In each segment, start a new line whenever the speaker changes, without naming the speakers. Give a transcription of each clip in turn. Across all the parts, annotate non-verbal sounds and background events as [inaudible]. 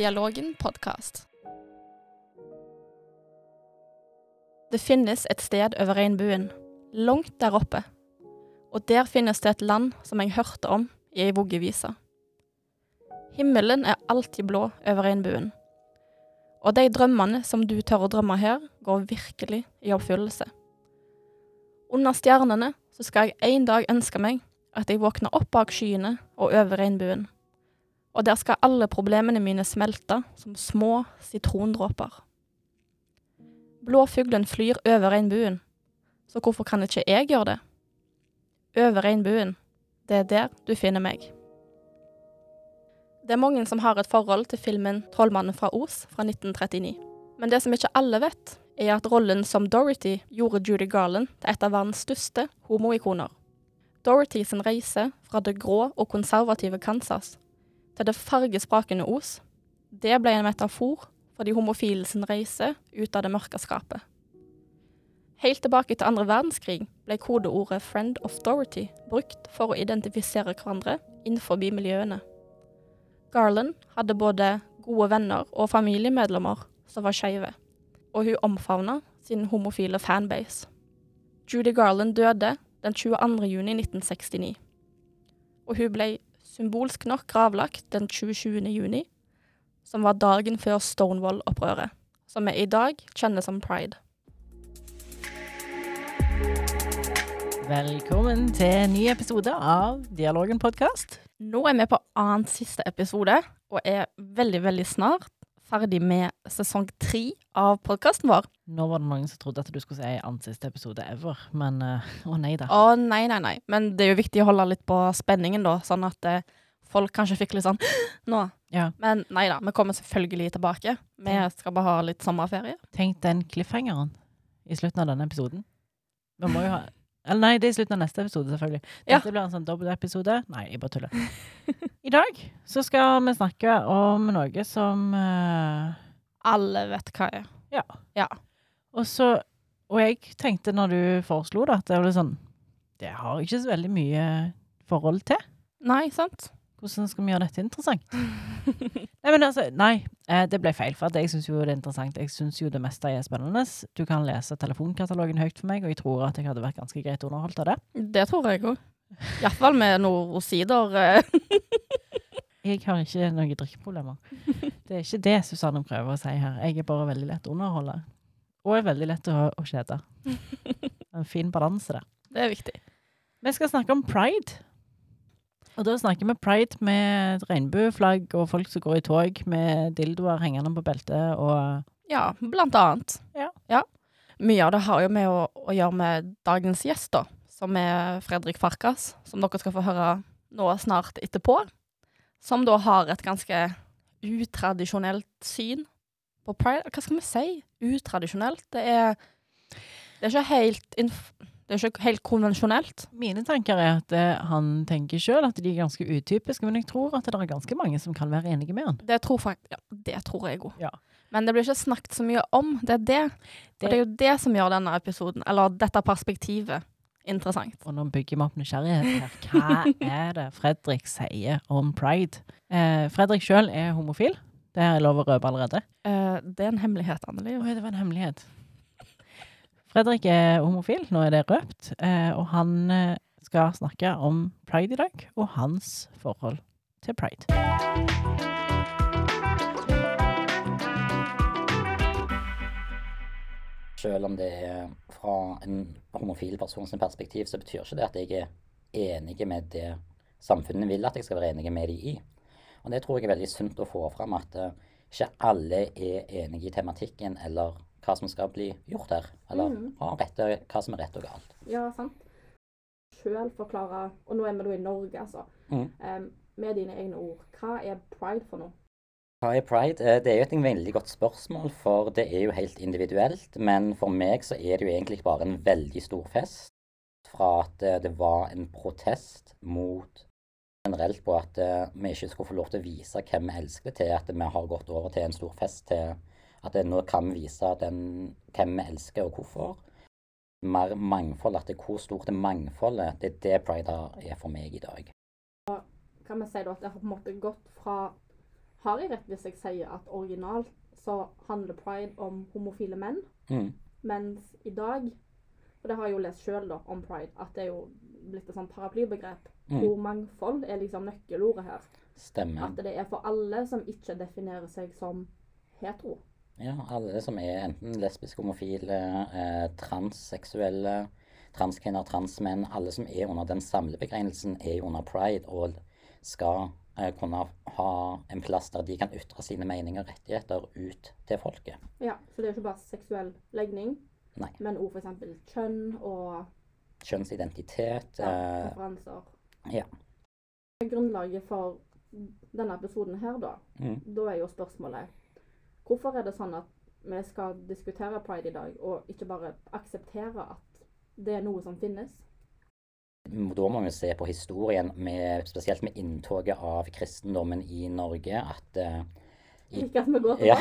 Dialogen podkast. Det finnes et sted over regnbuen, langt der oppe. Og der finnes det et land som jeg hørte om i ei voggevise. Himmelen er alltid blå over regnbuen. Og de drømmene som du tør å drømme her, går virkelig i oppfyllelse. Under stjernene så skal jeg en dag ønske meg at jeg våkner opp bak skyene og over regnbuen. Og der skal alle problemene mine smelte som små sitrondråper. Blåfuglen flyr over regnbuen, så hvorfor kan ikke jeg gjøre det? Over regnbuen, det er der du finner meg. Det er mange som har et forhold til filmen 'Trollmannen fra Os' fra 1939. Men det som ikke alle vet, er at rollen som Dorothy gjorde Judy Garland til et av verdens største homoikoner. Dorothy sin reise fra det grå og konservative Kansas til det fargesprakende Os, det ble en metafor for de homofile sin reise ut av det mørke skapet. Helt tilbake til andre verdenskrig ble kodeordet 'Friend of Dorothy' brukt for å identifisere hverandre innenfor miljøene. Garland hadde både gode venner og familiemedlemmer som var skeive, og hun omfavna sin homofile fanbase. Judy Garland døde den 22. juni 1969, og hun ble symbolsk nok gravlagt den 27. juni, som var dagen før Stonewall-opprøret, som vi i dag kjenner som pride.
Velkommen til en ny episode av Dialogen podkast.
Nå er vi på annen siste episode, og er veldig, veldig snart ferdig med sesong tre av podkasten vår.
Nå var det mange som trodde at du skulle si annen siste episode ever, men uh, å nei da.
Å nei, nei, nei. Men det er jo viktig å holde litt på spenningen, da, sånn at uh, folk kanskje fikk litt sånn [gasps] nå.
Ja.
Men nei da, vi kommer selvfølgelig tilbake. Vi skal bare ha litt sommerferie.
Tenk den cliffhangeren i slutten av denne episoden. Vi må jo ha Eller nei, det er i slutten av neste episode, selvfølgelig.
Ja.
Dette blir en sånn dobbeltepisode. Nei, jeg bare tuller. [laughs] I dag så skal vi snakke om noe som uh,
Alle vet hva er.
Ja.
Ja.
Og så Og jeg tenkte når du foreslo det, at det var litt sånn Det har jeg ikke så veldig mye forhold til.
Nei, sant?
Hvordan skal vi gjøre dette interessant? [laughs] nei, men altså, nei, eh, det ble feil. For at jeg syns jo det er interessant. Jeg syns jo det meste er spennende. Du kan lese telefonkatalogen høyt for meg, og jeg tror at jeg hadde vært ganske greit underholdt av det.
Det tror jeg òg. Iallfall med noe sider. eh. [laughs]
Jeg har ikke noen drikkeproblemer. Det er ikke det Susanne prøver å si her. Jeg er bare veldig lett å underholde. Og er veldig lett å, å kjede. [laughs] En fin balanse der.
Det er viktig.
Vi skal snakke om pride. Og da snakker vi pride med regnbueflagg og folk som går i tog med dildoer hengende på beltet og
Ja, blant annet.
Ja.
Mye av det har jo med å, å gjøre med dagens gjest, da. Som er Fredrik Farkas, som dere skal få høre nå snart etterpå. Som da har et ganske utradisjonelt syn på pride. Hva skal vi si? Utradisjonelt? Det er, det er ikke helt Det er ikke helt konvensjonelt.
Mine tanker er at eh, han tenker sjøl at de er ganske utypiske, men jeg tror at det er ganske mange som kan være enige med han.
Det tror, fakt ja, det tror jeg òg.
Ja.
Men det blir ikke snakket så mye om. Det er det. Og det er jo det som gjør denne episoden, eller dette perspektivet, interessant.
Og nå bygger vi opp nysgjerrighet her. Hva er det Fredrik sier om pride? Eh, Fredrik sjøl er homofil. Det er lov å røpe allerede.
Eh, det er en hemmelighet, Anneli.
Oi, det var en hemmelighet. Fredrik er homofil, nå er det røpt, eh, og han eh, skal snakke om pride i dag, og hans forhold til pride.
Selv om det er fra en homofil persons perspektiv, så betyr ikke det at jeg er enig med det samfunnet vil at jeg skal være enig med de i. Og det tror jeg er veldig sunt å få fram, at eh, ikke alle er enige i tematikken eller hva som skal bli gjort her. Eller
mm.
har rette, hva som er rett og galt.
Ja, sant. Sjøl forklare, og nå er vi da i Norge, altså,
mm.
um, med dine egne ord. Hva er pride for noe?
Hva er pride? Eh, Det er jo et veldig godt spørsmål, for det er jo helt individuelt. Men for meg så er det jo egentlig bare en veldig stor fest. Fra at eh, det var en protest mot generelt på at eh, vi ikke skulle få lov til å vise hvem vi elsker, til at vi har gått over til en stor fest til at nå kan vi vise den, hvem vi elsker og hvorfor. Mer mangfold, at det er hvor stort det mangfoldet, det er det pride er for meg i dag.
Kan vi si da at det har på en måte gått fra har jeg rett hvis jeg sier at originalt så handler pride om homofile menn,
Mm.
mens i dag Og det har jeg jo lest sjøl, om pride, at det er jo blitt et sånt paraplybegrep.
Mm.
Hvor mangfold er liksom nøkkelordet her.
Stemmer.
At det er for alle som ikke definerer seg som hetero.
Ja, alle som er enten lesbiske, homofile, eh, transseksuelle, transkvinner, transmenn, alle som er under den samlebegrensningen, er under pride og skal kunne ha en plass der de kan ytre sine meninger og rettigheter ut til folket.
Ja, Så det er ikke bare seksuell legning,
Nei.
men òg f.eks. kjønn og
Kjønnsidentitet.
ja,
eh,
preferanser.
ja.
Grunnlaget for denne episoden her, da,
Mm.
da er jo spørsmålet Hvorfor er det sånn at vi skal diskutere pride i dag, og ikke bare akseptere at det er noe som finnes?
Da må vi se på historien, med, spesielt med inntoget av kristendommen i Norge, at uh, I-
Ikke at vi går
Ja.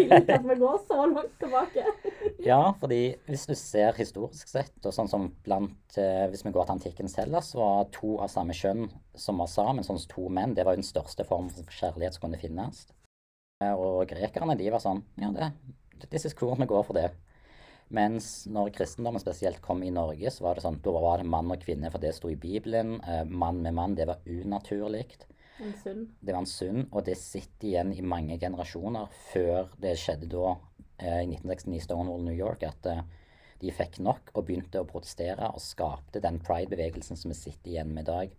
Ikke [laughs] at vi går så langt tilbake. [laughs]
Ja, fordi hvis du ser historisk sett, og sånn som blant uh, Hvis vi går til antikkens Hellas, var to av samme kjønn som var sammen, sånn som to menn, det var jo den største form for kjærlighet som kunne finnes. Eh, Og grekerne, de var sånn Ja, det, this is cool, vi går for det. Mens når kristendommen spesielt kom i Norge, så var det sånn Da var det mann og kvinne, for det sto i Bibelen. Eh, Mann med mann, det var unaturlig. Det var en synd, og det sitter igjen i mange generasjoner før det skjedde da eh, i 1969 i Stonewall, New York, at eh, de fikk nok og begynte å protestere og skapte den pride-bevegelsen som vi sitter igjen med i dag.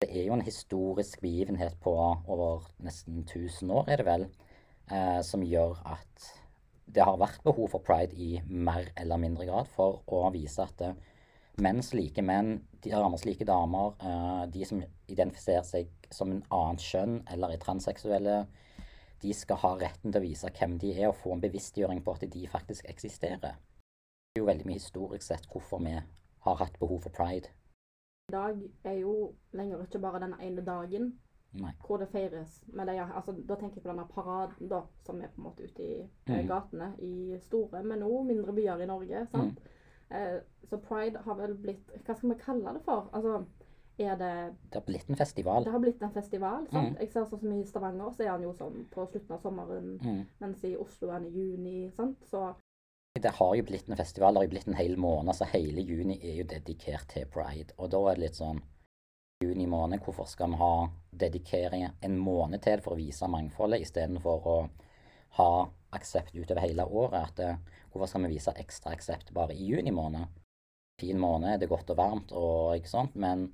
Det er jo en historisk begivenhet på over nesten 1000 år, er det vel, eh, som gjør at det har vært behov for pride i mer eller mindre grad for å vise at eh, menn slike menn, de damer slike damer, eh, de som identifiserer seg som en annet kjønn eller er transseksuelle, de skal ha retten til å vise hvem de er og få en bevisstgjøring på at de faktisk eksisterer. Det er jo veldig mye historisk sett hvorfor vi har hatt behov for pride.
I dag er jo lenger ikke bare den ene dagen
Nei.
hvor det feires. med det, Ja. altså, da tenker jeg på denne paraden da, som er på en måte ute i eh,
Mhm.
gatene i store, men òg mindre byer i Norge. sant? Eh, så pride har vel blitt Hva skal vi kalle det for? Altså, er det
Det har blitt en festival.
Det har blitt en festival. sant?
Mm.
Jeg ser sånn som I Stavanger så er han jo sånn på slutten av sommeren,
Mm.
mens i Oslo er han i juni. sant? Så
Det har jo blitt en festival, det har jo blitt en hel måned, så hele juni er jo dedikert til pride. Og da er det litt sånn Juni måned, hvorfor skal vi ha dedikering en måned til for å vise mangfoldet, istedenfor å ha aksept utover hele året? At, eh, hvorfor skal vi vise ekstra aksept bare i juni måned? Fin måned, det er godt og varmt og ikke sant, men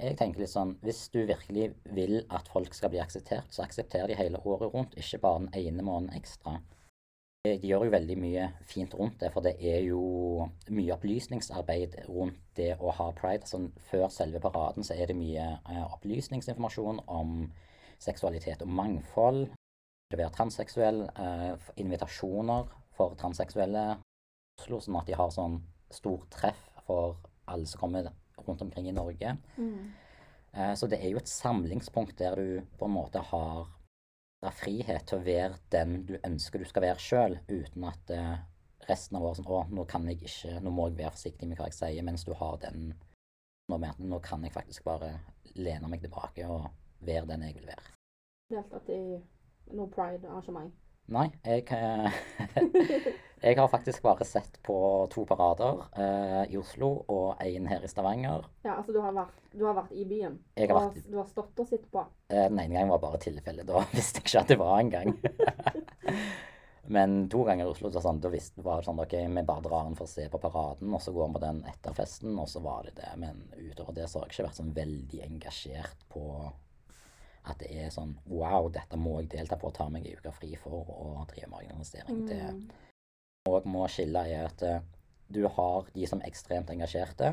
jeg tenker litt sånn Hvis du virkelig vil at folk skal bli akseptert, så aksepter de hele året rundt, ikke bare den ene måneden ekstra. De gjør jo veldig mye fint rundt det, for det er jo mye opplysningsarbeid rundt det å ha pride. Altså, før selve paraden så er det mye eh, opplysningsinformasjon om seksualitet og mangfold. Det være transseksuell, eh, invitasjoner for transseksuelle Oslo, sånn at de har sånn stort treff for alle som kommer rundt omkring i Norge. Eh, Så det er jo et samlingspunkt der du på en måte har har frihet til å være den du ønsker du skal være sjøl, uten at eh, resten av året sånn Å, nå kan jeg ikke Nå må jeg være forsiktig med hva jeg sier, mens du har den Nå, nå kan jeg faktisk bare lene meg tilbake og være den jeg vil være.
deltatt i noe pride-arrangement.
Nei, jeg eh, [laughs] Jeg har faktisk bare sett på to parader eh, i Oslo og én her i Stavanger.
Ja, altså du har vært, du har vært i byen.
Jeg har vært-
Du har stått og sittet på.
Eh, Den ene gangen var bare tilfelle. Da [laughs] visste jeg ikke at det var en gang. [laughs] Men to ganger i Oslo, så sånn, da visste, var det sånn ok, vi bare drar inn for å se på paraden, og så går vi på den etter festen, og så var det det. Men utover det så har jeg ikke vært sånn veldig engasjert på at det er sånn wow, dette må jeg delta på og ta meg en uke fri for å drive med organisering. Det òg må skille i at eh, du har de som er ekstremt engasjerte.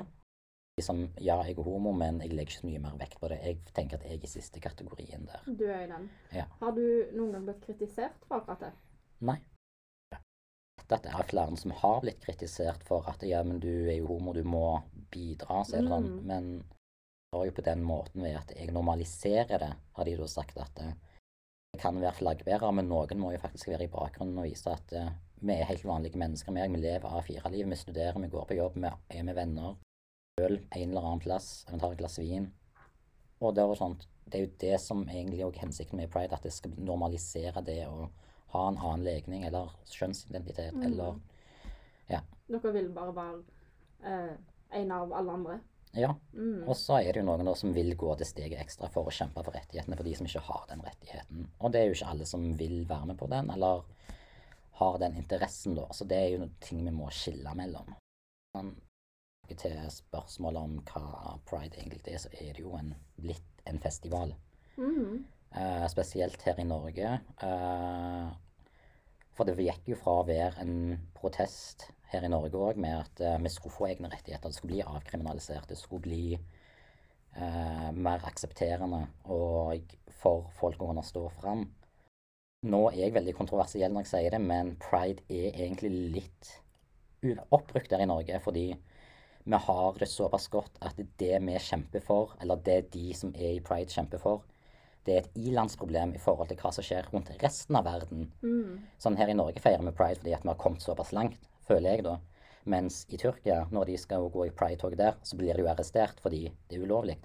De som ja, jeg er homo, men jeg legger ikke så mye mer vekt på det. Jeg tenker at jeg er i siste kategorien der.
Du er i den.
Ja.
Har du noen gang blitt kritisert for akkurat det?
Nei. At det er flere som har blitt kritisert for at ja, men du er jo homo, du må bidra. Så er det sånn.
Mm.
Men var jo på den måten ved at jeg normaliserer det, har de da sagt at eh, jeg kan være flaggbærer, men noen må jo faktisk være i bakgrunnen og vise at eh, vi er helt vanlige mennesker. Vi, vi lever A4-liv, vi studerer, vi går på jobb, vi er med venner. Øl en eller annen plass, vi tar et glass vin. Og det sånn det er jo det som egentlig er hensikten med pride, at det skal normalisere det å ha en annen legning eller kjønnsidentitet
Mm.
eller
Dere vil bare være eh, en av alle andre.
Ja.
Mm.
Og så er det jo noen da som vil gå det steget ekstra for å kjempe for rettighetene for de som ikke har den rettigheten. Og det er jo ikke alle som vil være med på den, eller har den interessen, da. Så det er jo noen ting vi må skille mellom. Til spørsmålet om hva pride egentlig er, så er det jo en, blitt en festival.
Mm.
Uh, spesielt her i Norge. Uh, for det gikk jo fra å være en protest her i Norge òg med at uh, vi skulle få egne rettigheter. Det skulle bli avkriminalisert. Det skulle bli uh, mer aksepterende og for folk å kunne stå fram. Nå er jeg veldig kontroversiell når jeg sier det, men pride er egentlig litt oppbrukt her i Norge. Fordi vi har det såpass godt at det vi kjemper for, eller det de som er i pride kjemper for, det er et ilandsproblem i forhold til hva som skjer rundt resten av verden.
Mm.
Sånn her i Norge feirer vi pride fordi at vi har kommet såpass langt, føler jeg da. Mens i Tyrkia, når de skal gå i pride-tog der, så blir de jo arrestert fordi det er ulovlig.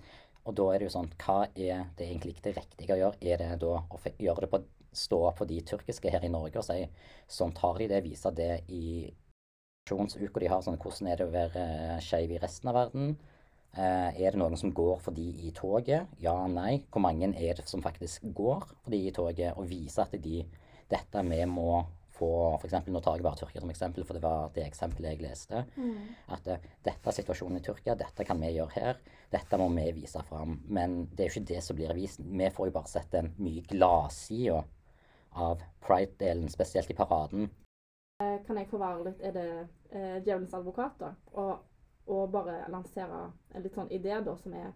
Og da er det jo sånn, hva er det egentlig ikke det riktige å gjøre? Er det da å gjøre det på stå for de tyrkiske her i Norge og si sånn tar de det, viser det i aksjonsuka de har, sånn hvordan er det å være eh, skeiv i resten av verden? Eh, er det noen som går for de i toget? Ja, nei. Hvor mange er det som faktisk går for de i toget? Og viser at de dette vi må få eksempel, Nå tar jeg bare Tyrkia som eksempel, for det var det eksempelet jeg leste.
Mm.
At eh, dette er situasjonen i Tyrkia, dette kan vi gjøre her. Dette må vi vise fram. Men det er jo ikke det som blir vist. Vi får jo bare sett den mye gladsida av pride-delen, spesielt i paraden.
Eh, Kan jeg få være litt Er det eh, djevelens advokat, da? Og, og bare lansere en litt sånn idé, da, som er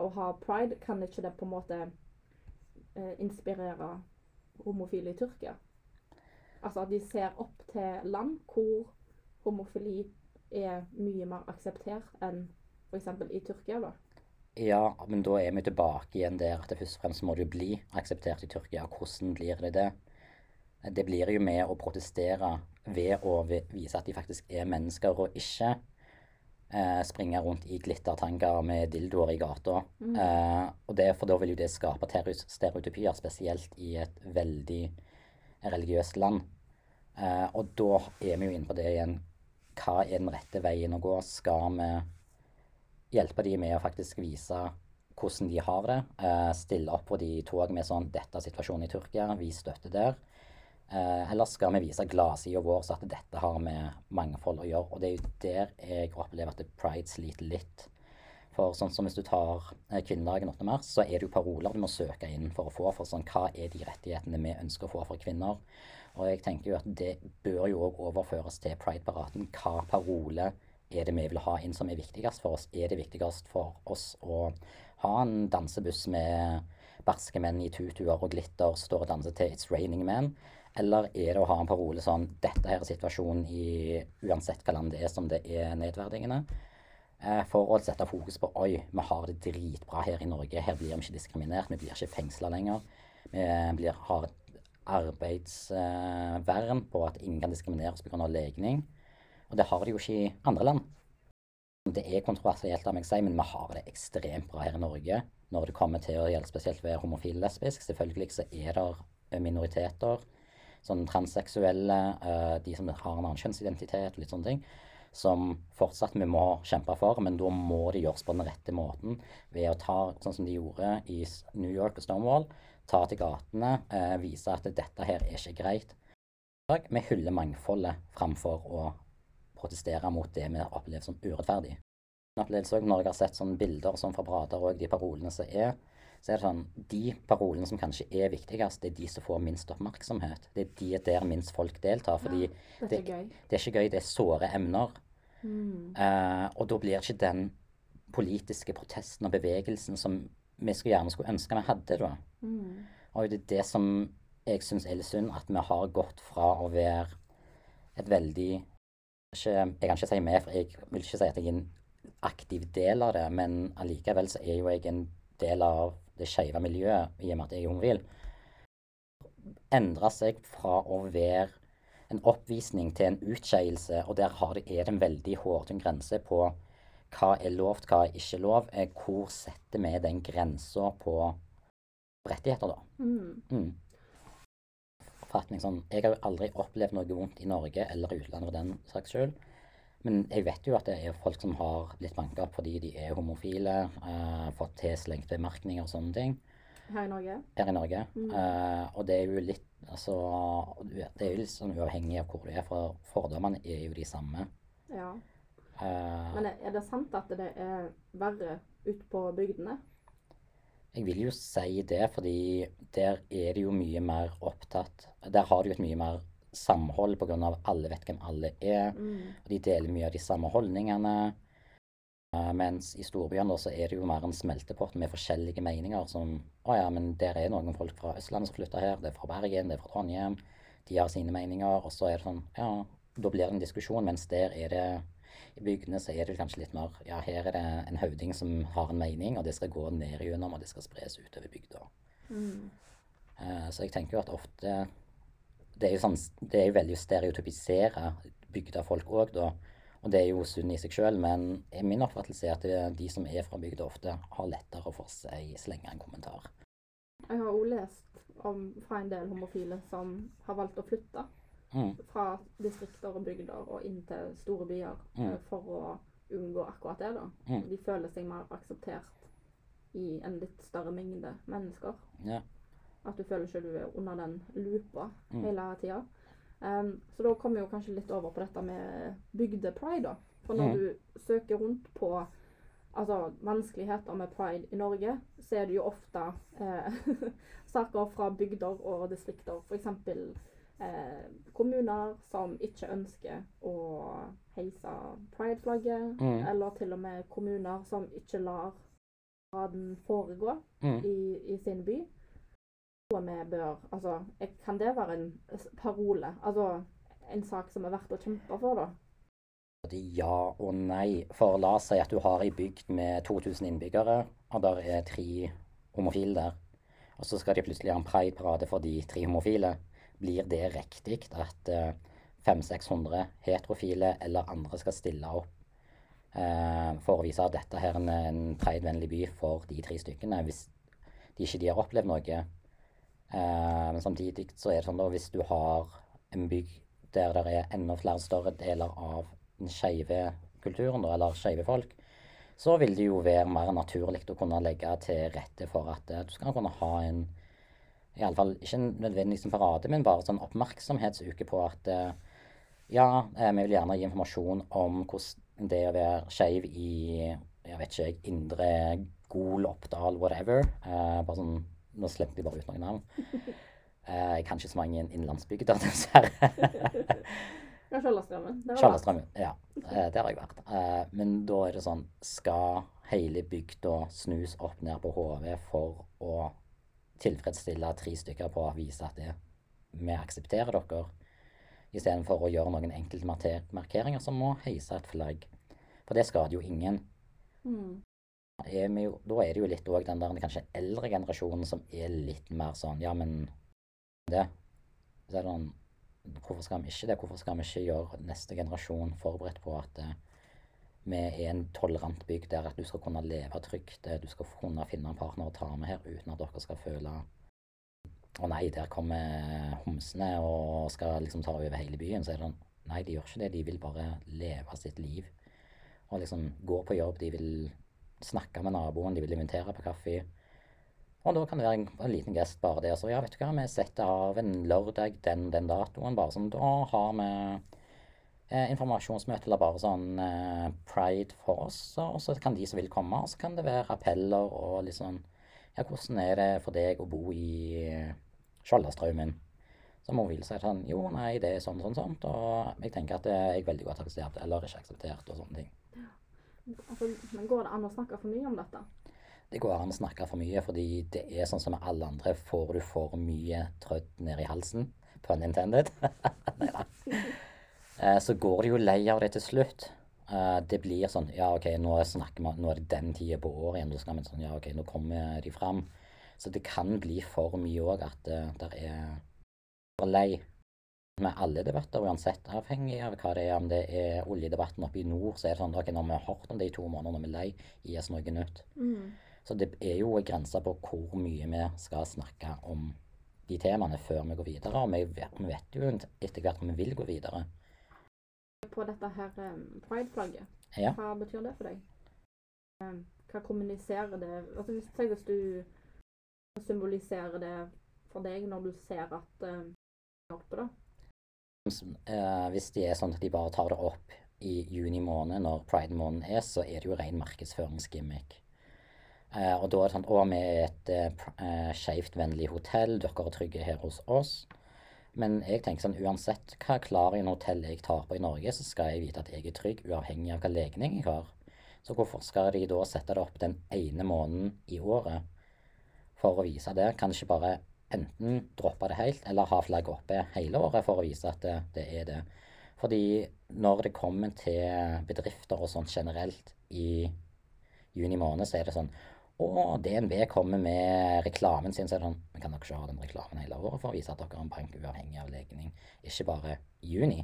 å ha pride. Kan ikke det på en måte eh, inspirere homofile i Tyrkia? Altså at de ser opp til land hvor homofili er mye mer akseptert enn f.eks. i Tyrkia, da.
Ja, men da er vi tilbake igjen der at det først og fremst må det jo bli akseptert i Tyrkia. Hvordan blir det det? Det blir jo med å protestere ved å vise at de faktisk er mennesker, og ikke eh, springe rundt i glittertanker med dildoer i gata.
Mm.
Eh, og det, for da vil jo det skape stereotypier, spesielt i et veldig religiøst land. Eh, og da er vi jo inne på det igjen. Hva er den rette veien å gå? Skal vi hjelpe de med å faktisk vise hvordan de har det? Eh, stille opp på de tog med sånn 'Dette er situasjonen i Tyrkia. Vi støtter der.' Eh, eller skal vi vise gladsida vår så at dette har med mangfold å gjøre? Og det er jo der jeg opplever at pride sliter litt. For sånn som hvis du tar eh, kvinnedagen 8. mars, så er det jo paroler du må søke inn for å få. For sånn, hva er de rettighetene vi ønsker å få for kvinner? Og jeg tenker jo at det bør jo òg overføres til Pride-paraten. Hva parole er det vi vil ha inn som er viktigst for oss? Er det viktigst for oss å ha en dansebuss med barske menn i tutuer og glitter står og danser til 'It's Raining Men'? Eller er det å ha en parole sånn 'Dette her er situasjonen i uansett hva land det er som det er nedverdigende'? Eh, For å sette fokus på 'Oi, vi har det dritbra her i Norge. Her blir vi ikke diskriminert. Vi blir ikke fengsla lenger'. Vi blir, har et arbeidsvern på at ingen kan diskrimineres pga. legning. Og det har de jo ikke i andre land. Det er kontroversielt av meg å si, men vi har det ekstremt bra her i Norge når det kommer til å gjelde spesielt ved homofil lesbisk. Selvfølgelig så er det minoriteter, sånn transseksuelle, eh, de som har en annen kjønnsidentitet og litt sånne ting, som fortsatt vi må kjempe for, men da må det gjøres på den rette måten ved å ta, sånn som de gjorde i New York og Stonewall, ta til gatene, eh, vise at dette her er ikke greit. Vi hyller mangfoldet framfor å protestere mot det vi opplever som urettferdig. Når jeg har sett sånne bilder sånn fra Brader og de parolene som er, så er det sånn De parolene som kanskje er viktigst, det er de som får minst oppmerksomhet. Det er de der minst folk deltar. fordi
Dette er det,
det er ikke gøy, det er såre emner.
Mm.
Uh, og da blir ikke den politiske protesten og bevegelsen som vi skulle gjerne skulle ønske vi hadde, da.
Mm.
Og det er det som jeg syns er litt synd, at vi har gått fra å være et veldig ikke, Jeg kan ikke si mer, for jeg vil ikke si at jeg er en aktiv del av det, men allikevel så er jo jeg en del av det skeive miljøet i og med at jeg er homofil. Endra seg fra å være en oppvisning til en utskeielse, og der har det, er det en veldig hårtynn grense på hva er lovt, hva er ikke lov. Eh, Hvor setter vi den grensa på rettigheter, da.
Mm.
Mm. Forfatning sånn Jeg har jo aldri opplevd noe vondt i Norge eller utlandet for den saks skyld. Men jeg vet jo at det er folk som har blitt banka opp fordi de er homofile, uh, fått tilslengt bemerkninger og sånne ting
Her i Norge.
her i Norge.
Mm.
Uh, og det er jo litt Altså Det er jo litt sånn uavhengig av hvor du er, for fordommene er jo de samme.
Ja.
Uh,
Men er det sant at det er verre ute på bygdene?
Jeg vil jo si det, fordi der er det jo mye mer opptatt Der har du jo et mye mer samhold pga. alle vet hvem alle er.
Mm.
Og de deler mye av de samme holdningene. Uh, mens i storbyene så er det jo mer en smeltepott med forskjellige meninger. Som å ja, men der er noen folk fra Østlandet som flytter her. Det er fra Bergen, det er fra Trondheim. De har sine meninger. Og så er det sånn Ja, da blir det en diskusjon. Mens der er det i bygdene så er det kanskje litt mer Ja, her er det en høvding som har en mening, og det skal gå ned igjennom, og det skal spres utover bygda.
Mm.
Uh, Så jeg tenker jo at ofte Det er jo, sånn, det er jo veldig å stereotypisere bygdafolk òg, da. Og det er jo synd i seg sjøl, men min oppfattelse er at de som er fra bygda, ofte har lettere for seg slenge en kommentar.
Jeg har også lest om, fra en del homofile som har valgt å flytte
Mm,
fra distrikter og bygder og inn til store byer
Mm.
eh, for å unngå akkurat det. da.
Mm.
De føler seg mer akseptert i en litt større mengde mennesker.
ja.
At du føler ikke du er under den loopa
Mm.
hele tida. Um, så da kommer vi jo kanskje litt over på dette med bygdepride. da. For når
Mm.
du søker rundt på altså, vanskeligheter med pride i Norge, så er det jo ofte eh, [laughs] saker fra bygder og distrikter. F.eks. Eh, kommuner som ikke ønsker å heise prideflagget.
Mm.
Eller til og med kommuner som ikke lar paraden foregå
Mm.
i, i sin by. Vi bør Altså, kan det være en parole? Altså en sak som er verdt å kjempe for, da?
Ja og nei. For la oss si at du har ei bygd med 2000 innbyggere, og der er tre homofile der. Og så skal de plutselig ha en prideparade for de tre homofile. Blir det riktig at eh, 500-600 heterofile eller andre skal stille opp eh, for å vise at dette her er en, en pridevennlig by for de tre stykkene, hvis de ikke de har opplevd noe? Eh, men samtidig så er det sånn da hvis du har en bygg der det er enda flere større deler av den skeive kulturen, da, eller skeive folk, så vil det jo være mer naturlig å kunne legge til rette for at eh, du skal kunne ha en i alle fall ikke nødvendigvis en parade, men bare sånn oppmerksomhetsuke på at eh, ja, vi vil gjerne gi informasjon om hvordan det å være skeiv i jeg vet ikke, Indre Gol, Oppdal, whatever. Bare sånn, Nå slemte jeg bare ut noen navn. [laughs] Eh, jeg kan ikke så mange innlandsbygder, [laughs] dessverre.
Ja, Skjoldastrømmen.
Ja, eh, der har jeg vært. Eh, Men da er det sånn Skal hele bygda snus opp ned på hodet for å tilfredsstille tre stykker på å vise at det, vi aksepterer dere, istedenfor å gjøre noen enkelte markeringer som må heise et flagg? For det skader jo ingen.
Mm.
Er vi jo, da er det jo litt òg den der kanskje eldre generasjonen som er litt mer sånn Ja, men det Så er det sånn Hvorfor skal vi ikke det? Hvorfor skal vi ikke gjøre neste generasjon forberedt på at eh, vi er en tolerant bygd der at du skal kunne leve trygt, eh, du skal kunne finne en partner å ta med her uten at dere skal føle Å nei, der kommer homsene og skal liksom ta over hele byen. Så er det sånn Nei, de gjør ikke det. De vil bare leve sitt liv. Og liksom gå på jobb. De vil snakke med naboen, de vil invitere på kaffe. Og da kan det være en, en liten gest bare det. Så ja, vet du hva, vi setter av en lørdag den den datoen. Bare sånn, da har vi eh, informasjonsmøte eller bare sånn eh, pride for oss. Og så kan de som vil komme, og så kan det være appeller og sånn Ja, hvordan er det for deg å bo i eh, Skjoldastraumen? Så må vi si sånn Jo, nei, det er sånn, sånn, sånn. Og jeg tenker at er jeg veldig godt akseptert, eller ikke akseptert, og sånne ting.
Altså, men går det an å snakke for mye om dette?
Det går an å snakke for mye, fordi det er sånn som med alle andre. Får du for mye trøtt ned i halsen, pun intended, [laughs] Eh, så går du jo lei av det til slutt. Eh, Det blir sånn Ja, OK, nå snakker vi Nå er det den tida på året igjen. Vi sånn Ja, OK, nå kommer de fram. Så det kan bli for mye òg at det der er for lei. Med alle debatter, uansett, avhengig av hva det er. Om det er oljedebatten oppe i nord, så er det sånn at når vi har hørt om det i to måneder, når vi er lei, gi oss noe nytt.
Mm.
Så det er jo en grense på hvor mye vi skal snakke om de temaene før vi går videre. Og vi vet, vi vet jo etter hvert om vi vil gå videre.
På dette her um, pride-flagget,
Ja.
hva betyr det for deg? Um, hva kommuniserer det Altså hvis, tenk hvis du symboliserer det for deg når du ser at uh, oppe, da.
Eh, hvis det er sånn at de bare tar det opp i juni måned, når pride-måneden er, så er det jo ren markedsføringsgimmick. Eh, og da er det sånn Å, vi er et eh, eh, skeivt-vennlig hotell, dere er trygge her hos oss. Men jeg tenker sånn uansett hva Clarion hotell jeg tar på i Norge, så skal jeg vite at jeg er trygg, uavhengig av hva legning jeg har. Så hvorfor skal de da sette det opp den ene måneden i året for å vise det? Kan ikke bare enten droppe det helt, eller ha flagget oppe hele året for å vise at det, det er det? Fordi når det kommer til bedrifter og sånt generelt i juni måned, så er det sånn Å, DNB kommer med reklamen sin, så er det sånn Men kan dere ikke ha den reklamen hele året for å vise at dere er en bank uavhengig av legning, ikke bare i juni?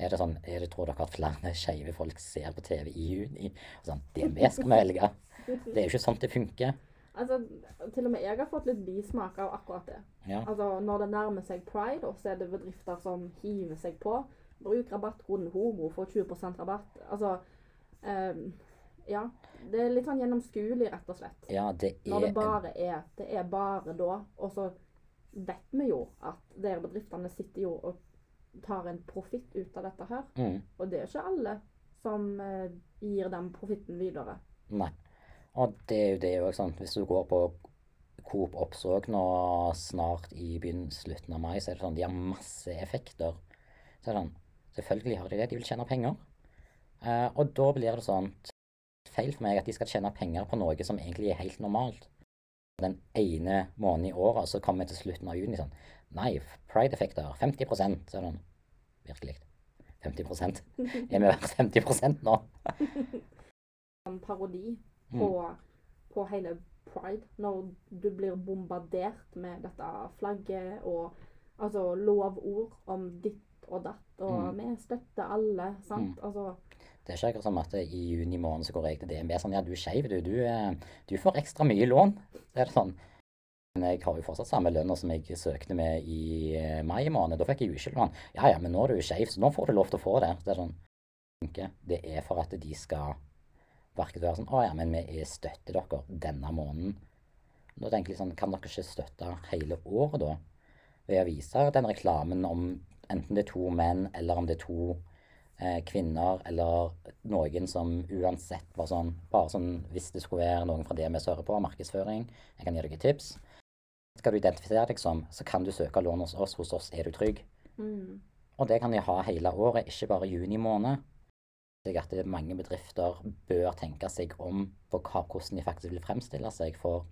Er det sånn, er det, Tror dere at flere skeive folk ser på TV i juni? Og sånn, DNB skal vi velge. Det er jo ikke sånn det funker.
Altså, til og med jeg har fått litt bismak av akkurat det.
Ja.
Altså, Når det nærmer seg pride, og så er det bedrifter som hiver seg på. Bruk rabattkoden HOMO for 20% rabatt. Altså um, Ja. Det er litt sånn gjennomskuelig, rett og slett.
ja, det er
Når det bare er Det er bare da. Og så vet vi jo at de bedriftene sitter jo og tar en profitt ut av dette her.
mm.
Og det er ikke alle som eh, gir den profitten videre.
Nei. Og det er jo det òg sant. Hvis du går på Coop Oppsåg nå snart i begynnelsen slutten av mai, så er det sånn de har masse effekter. Så er det sånn Selvfølgelig har de det. De vil tjene penger. Eh, og da blir det sånn feil for meg at de skal tjene penger på noe som egentlig er helt normalt. Den ene måneden i året, så kommer vi til slutten av juni sånn Nei, pride-effekter. 50 Så er det sånn Virkelig. 50 [laughs] Er vi verdt 50% nå?
En parodi. På, på hele pride. Når du blir bombardert med dette flagget og altså lovord om ditt og datt, og
Mm.
vi støtter alle, sant? Altså
Det er ikke akkurat som at i juni måned så går jeg til DNB sånn Ja, du er skeiv, du. Du, eh, du får ekstra mye lån. Det er det sånn. Men jeg har jo fortsatt samme lønna som jeg søkte med i eh, mai måned. Da fikk jeg jo ikke lån. Ja ja, men nå er du skeiv, så nå får du lov til å få det. Det er sånn. Det er for at de skal verket være sånn Å ja, men vi er støtter dere denne måneden. Da tenker jeg sånn Kan dere ikke støtte hele året, da? Ved å vise den reklamen om enten det er to menn, eller om det er to eh, kvinner, eller noen som uansett bare sånn, bare sånn Hvis det skulle være noen fra DMS hører på, markedsføring, jeg kan gi dere tips. Skal du identifisere deg som, så kan du søke lån hos oss. Hos oss er du trygg.
mm,
Og det kan de ha hele året, ikke bare juni måned. Jeg at mange bedrifter bør tenke seg om på hvordan de faktisk vil fremstille seg. For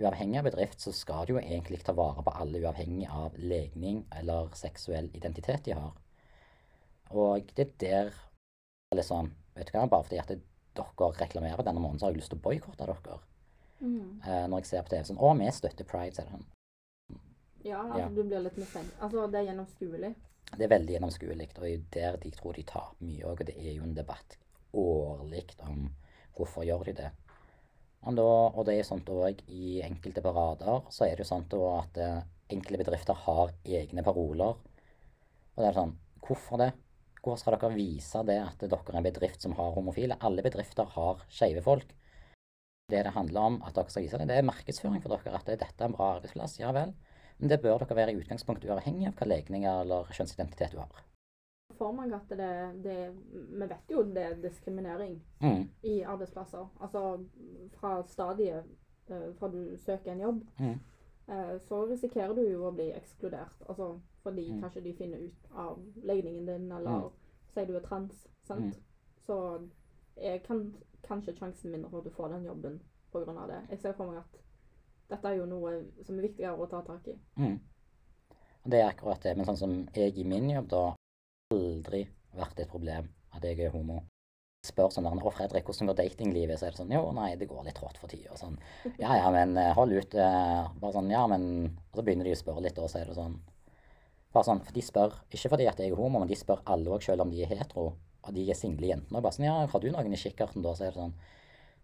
uavhengig av bedrift så skal de jo egentlig ta vare på alle, uavhengig av legning eller seksuell identitet de har. Og det er der litt sånn, vet du hva, bare fordi at dere reklamerer denne måneden, så har jeg lyst til å boikotte dere.
mm.
Eh, når jeg ser på TV sånn Å, vi støtter pride, sier er det sånn.
Ja, altså
Ja.
du blir litt mistenkt. Altså, det er gjennomskuelig.
Det er veldig gjennomskuelig, og er der de tror de taper mye òg. Og det er jo en debatt årlig om hvorfor gjør de det. Da, og det er sånt òg i enkelte parader, så er det jo sånn at eh, enkelte bedrifter har egne paroler. Og det er sånn Hvorfor det? Hvorfor skal dere vise det at dere er en bedrift som har homofile? Alle bedrifter har skeive folk. Det det handler om at dere skal vise det, det er markedsføring for dere. At dette er en bra arbeidsplass. Ja vel. Men det bør dere være i utgangspunktet uavhengig av hva legninger eller kjønnsidentitet du har.
For meg at det, det Vi vet jo det er diskriminering
Mm,
i arbeidsplasser. Altså fra stadiet eh, fra du søker en jobb,
mm,
eh, så risikerer du jo å bli ekskludert. Altså fordi
Mm.
kanskje de finner ut av legningen din, eller
Mm.
sier du er trans. Sant?
Mm.
Så er kan, kanskje sjansen mindre for at du får den jobben av det. Jeg ser for meg at dette er jo noe som er viktigere å ta tak i.
mm. Det er akkurat det. Men sånn som jeg i min jobb, da aldri vært et problem at jeg er homo. Spør sånn der, 'Å, Fredrik, hvordan går datinglivet?' Så er det sånn 'Jo, nei, det går litt trått for tida'. Sånn. [laughs] 'Ja ja, men eh, hold ut.' eh, Bare sånn 'Ja, men' Og så begynner de å spørre litt, og så er det sånn Bare sånn, for De spør ikke fordi at jeg er homo, men de spør alle òg, selv om de er hetero. Og de er single jentene. Og bare sånn 'Ja, har du noen i kikkerten, da?' Så er det sånn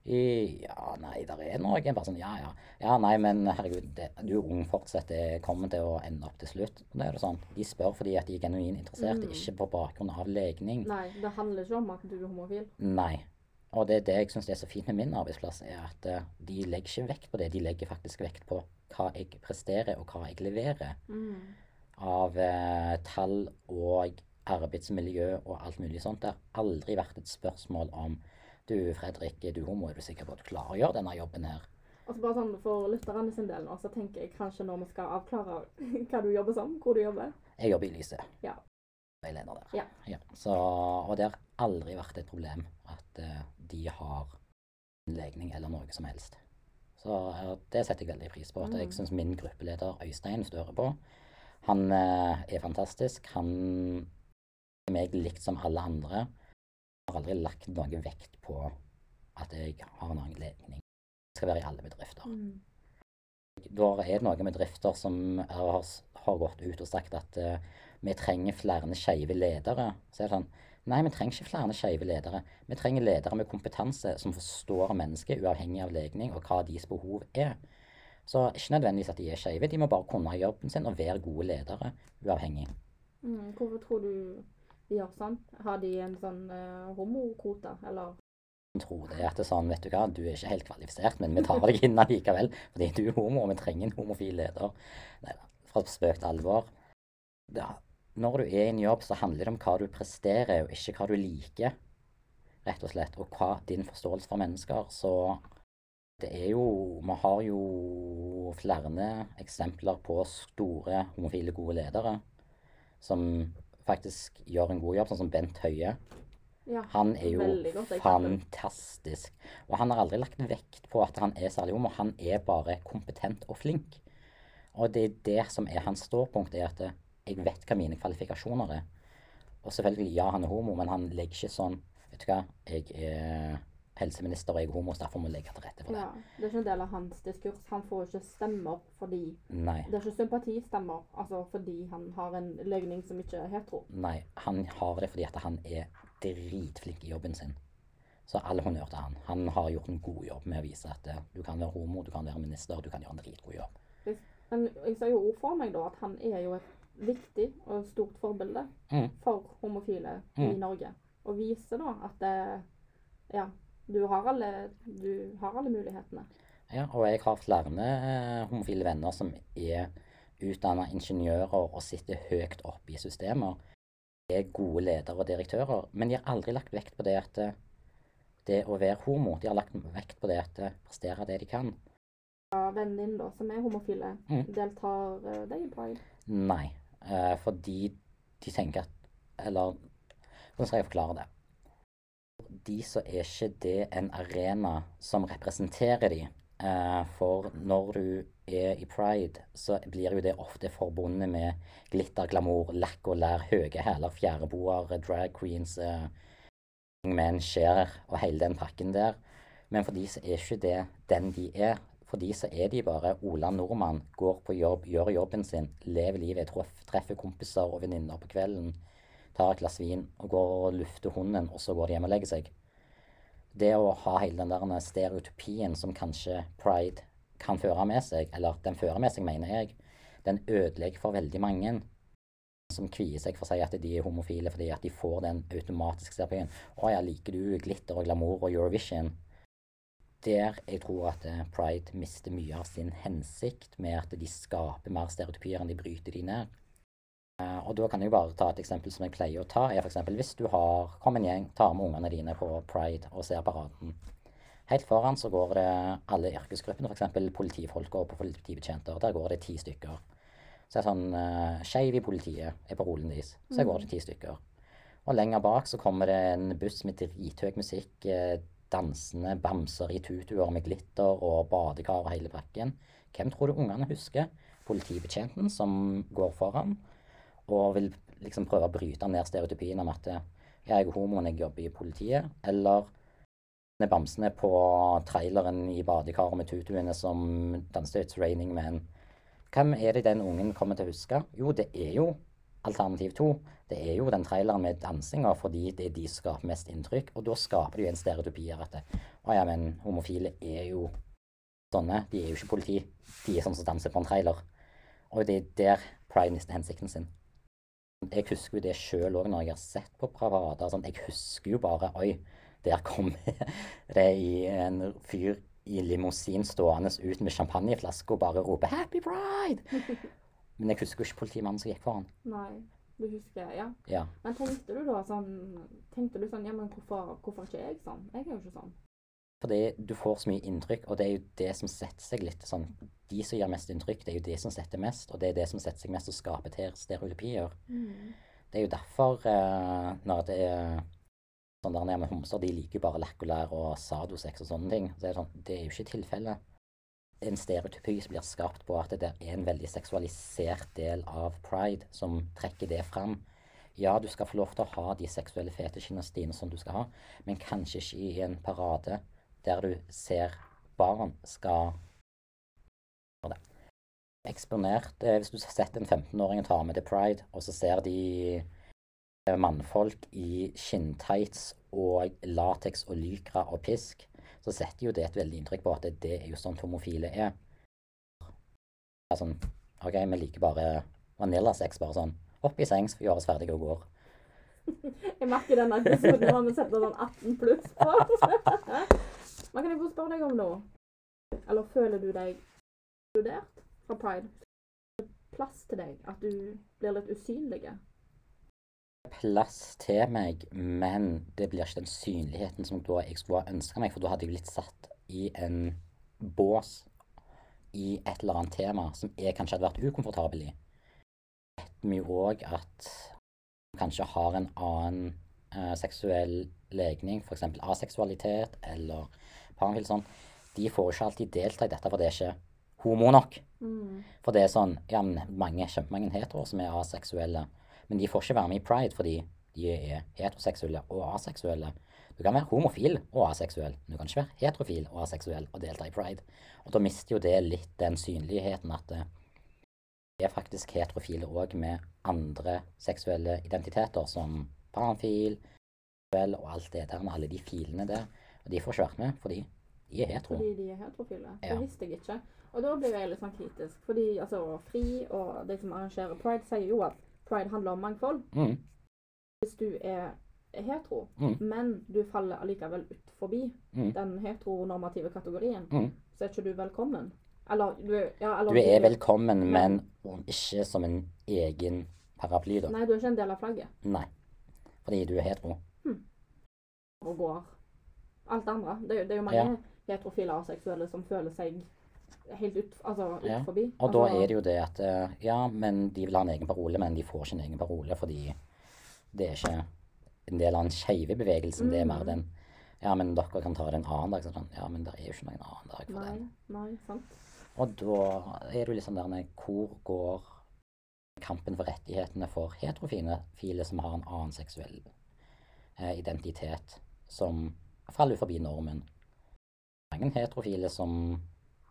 Ja, nei, der er noe. Bare sånn, ja, ja. Ja, nei, men herregud, det, du er ung fortsatt. Det kommer til å ende opp til slutt. Og det er det sånn. De spør fordi at de er genuint interessert,
Mm.
ikke på bakgrunn av legning.
Nei, det handler ikke om at du er homofil.
Nei. Og det er det jeg syns er så fint med min arbeidsplass, er at eh, de legger ikke vekt på det. De legger faktisk vekt på hva jeg presterer, og hva jeg leverer
Mm.
av eh, tall og arbeidsmiljø og alt mulig sånt. Det har aldri vært et spørsmål om du Fredrik, du sikker på at du klarer å gjøre denne jobben her?
Og så bare sånn For lytterne sin del nå, så tenker jeg kanskje når vi skal avklare [laughs] hva du jobber som, hvor du jobber.
Jeg jobber i Lyse.
Ja.
Veileder der.
Ja.
Så, og det har aldri vært et problem at uh, de har legning eller noe som helst. Så uh, det setter jeg veldig pris på. At jeg
Mm.
syns min gruppeleder Øystein stører på. Han uh, er fantastisk. Han er meg likt som alle andre. Har aldri lagt noe vekt på at jeg har en annen legning. Det skal være i alle bedrifter.
Mm.
Da er det noen bedrifter som har, har gått ut og sagt at uh, vi trenger flere skeive ledere. Så er det sånn Nei, vi trenger ikke flere skeive ledere. Vi trenger ledere med kompetanse som forstår mennesket, uavhengig av legning og hva deres behov er. Så ikke nødvendigvis at de er skeive, de må bare kunne jobben sin og være gode ledere, uavhengig.
Mm. Hvorfor tror du de gjør sånn? Har de en sånn uh, homokvote, eller?
Tror det at det er sånn, vet du hva, du er ikke helt kvalifisert, men vi tar deg inn allikevel, fordi du er homo, og vi trenger en homofil leder. Nei da, fra spøk til alvor. Ja, når du er i en jobb, så handler det om hva du presterer, og ikke hva du liker, rett og slett, og hva din forståelse for mennesker. Så det er jo Vi har jo flere eksempler på store homofile gode ledere som faktisk gjør en god jobb, sånn som Bent Høie.
Ja.
Han er jo fantastisk. Og han har aldri lagt vekt på at han er særlig homo. Han er bare kompetent og flink. Og det er det som er hans ståpunkt, er at eh, jeg vet hva mine kvalifikasjoner er. Og selvfølgelig, ja, han er homo, men han legger ikke sånn Vet du hva, jeg er helseminister og jeg er homo, så derfor må jeg legge til rette for det.
Ja, Det er ikke en del av hans diskurs. Han får jo ikke stemmer fordi
Nei.
Det er ikke sympatistemmer, altså fordi han har en legning som ikke er hetero.
Nei, han har det fordi at han er dritflink i jobben sin. Så all honnør til han. Han har gjort en god jobb med å vise at eh, du kan være homo, du kan være minister, du kan gjøre en dritgod jobb.
Men jeg ser jo ord for meg da at han er jo et viktig og stort forbilde
Mm.
for homofile i
Mm.
Norge. Og viser da at det, ja, du har alle, du har alle mulighetene.
Ja, og jeg har flere eh, homofile venner som er utdanna ingeniører og sitter høyt oppe i systemer. Er gode ledere og direktører, men de har aldri lagt vekt på det at eh, det å være homo De har lagt vekt på det at de presterer det de kan.
Ja, Vennen din da, som er homofile,
Mm.
deltar uh, de i pride?
Nei, eh, fordi de tenker at Eller hvordan skal jeg forklare det? De så er ikke det en arena som representerer de. Eh, for når du er i pride, så blir jo det ofte forbundet med glitter, glamour, lakk og lær, høye hæler, fjæreboer, drag queens, eh, menn, skjær og hele den pakken der. Men for de så er ikke det den de er. For de så er de bare Ola Nordmann, går på jobb, gjør jobben sin, lever livet. Treffer kompiser og venninner på kvelden, tar et glass vin og går og lufter hunden, og så går de hjem og legger seg. Det å ha hele den der stereotypien som kanskje pride kan føre med seg, eller den fører med seg, mener jeg, den ødelegger for veldig mange som kvier seg for å si at de er homofile fordi at de får den automatiske terapien. Å ja, liker du glitter og glamour og Eurovision? Der jeg tror at eh, pride mister mye av sin hensikt med at de skaper mer stereotypier enn de bryter de ned. Eh, og da kan jeg bare ta et eksempel som jeg pleier å ta, er f.eks. hvis du har kom en gjeng, tar med ungene dine på pride og ser paraden. Helt foran så går det alle yrkesgruppene, f.eks. politifolk og politibetjenter. Der går det ti stykker. Så er sånn uh, Skeiv i politiet er på rullen deres. Så går det ti stykker. Og lenger bak så kommer det en buss med drithøy musikk, eh, dansende bamser i tutuer med glitter og badekar og hele pakken. Hvem tror du ungene husker? Politibetjenten som går foran og vil liksom prøve å bryte ned stereotypien om at eh, jeg er homo når jeg jobber i politiet, eller bamsene på traileren i badekaret med tutuene som danser It's Raining Man. Hvem er det den ungen kommer til å huske? Jo, det er jo alternativ to, det er jo den traileren med dansinga fordi det er de som skaper mest inntrykk. Og da skaper de en stereotypi av at å ja, men homofile er jo sånne. De er jo ikke politi. De er sånn som danser på en trailer. Og det er der pride mister hensikten sin. Jeg husker jo det sjøl òg når jeg har sett på parader. Sånn, jeg husker jo bare Oi, der kom [laughs] det i en fyr i limousin stående ut med champagneflaske og bare roper 'Happy Bride'! [laughs] Men jeg husker jo ikke politimannen som gikk foran.
Nei, du husker, ja.
Ja.
Men tenkte du da sånn Tenkte du sånn Ja, men hvorfor, hvorfor ikke jeg sånn? Jeg er jo ikke sånn.
Fordi du får så mye inntrykk, og det er jo det som setter seg litt sånn De som gjør mest inntrykk, det er jo de som setter mest, og det er det som setter seg mest og skaper til stereotypier.
Mm.
Det er jo derfor eh, når det er sånn der nede med homser, de liker jo bare lekkolær og sadosex og sånne ting. Så det er, sånn, det er jo ikke tilfellet. En stereotypi som blir skapt på at det er en veldig seksualisert del av pride som trekker det fram. Ja, du skal få lov til å ha de seksuelle fetisjene som du skal ha, men kanskje ikke i en parade der du ser barn skal gjøre det. Eksponert eh, Hvis du har sett en 15-åring ta med til pride, og så ser de mannfolk i skinntights og lateks og lykra og pisk, så setter jo det et veldig inntrykk på at det, det er jo sånn homofile er. Sånn OK, vi liker bare vaniljasex, bare sånn opp i seng, så vi gjør oss ferdige og går. [laughs]
Jeg merker denne episoden har vi setter sånn 18 pluss på. [laughs] Men kan jeg få spørre deg om noe? Eller føler du deg studert fra pride? Plass til deg? At du blir litt usynlig?
Plass til meg, men det blir ikke den synligheten som da jeg skulle ha ønska meg, for da hadde jeg blitt satt i en bås i et eller annet tema som jeg kanskje hadde vært ukomfortabel i. Vet vi jo òg at kanskje har en annen eh, seksuell legning, f.eks. aseksualitet eller parafil sånn, de får ikke alltid delta i dette, for det er ikke homo nok.
Mm.
For det er sånn ja, mange, kjempemange heteroer som er aseksuelle, men de får ikke være med i pride fordi de er heteroseksuelle og aseksuelle. Du kan være homofil og aseksuell, men du kan ikke være heterofil og aseksuell og delta i pride. Og da mister jo det litt den synligheten at det er faktisk heterofile òg med andre seksuelle identiteter, som panfil og alt det der med alle de filene der. Og de får ikke vært med fordi de er hetero.
Fordi de er heterofile.
Ja.
Det visste jeg ikke. Og da blir jeg litt sånn kritisk. Fordi altså, FRI og de som arrangerer pride, sier jo at pride handler om mangfold.
Mm,
Hvis du er hetero,
Mm.
men du faller allikevel ut forbi
mm,
den heteronormative kategorien,
mm.
så er ikke du velkommen. Eller du ja, eller
Du er velkommen, men ikke som en egen paraply, da.
Nei, du er ikke en del av flagget.
Nei. Fordi du er hetero.
Og går alt det andre. Det det er jo mange heterofile og seksuelle som føler seg helt ut, altså, ut
Ja.
forbi.
Og da
altså,
er det jo det at eh, Ja, men de vil ha en egen parole, men de får ikke en egen parole fordi det er ikke en del av den skeive bevegelsen. Det er mer
Mm.
den Ja, men dere kan ta det en annen dag. Sånn, ja, men det er jo ikke noen annen dag for
Nei,
den.
nei, sant.
Og da er det liksom der med hvor går kampen for rettighetene for heterofile file som har en annen seksuell eh, identitet, som faller forbi normen. Mange heterofile som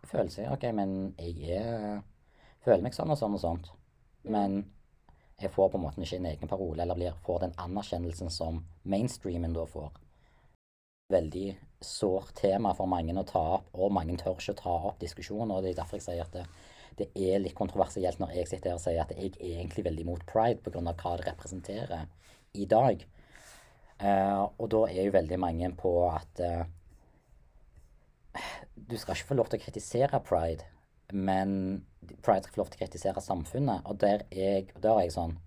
føler seg OK, men jeg er, føler meg sånn og sånn og sånt. Men jeg får på en måte ikke en egen parole, eller blir, får den anerkjennelsen som mainstreamen da får. Veldig sårt tema for mange å ta opp, og mange tør ikke å ta opp diskusjoner. og Det er derfor jeg sier at det, det er litt kontroversielt når jeg sitter her og sier at jeg er egentlig veldig imot pride pga. hva det representerer i dag. Uh, og da er jo veldig mange på at eh, du skal ikke få lov til å kritisere pride, men pride skal få lov til å kritisere samfunnet. Og der er jeg, der er jeg sånn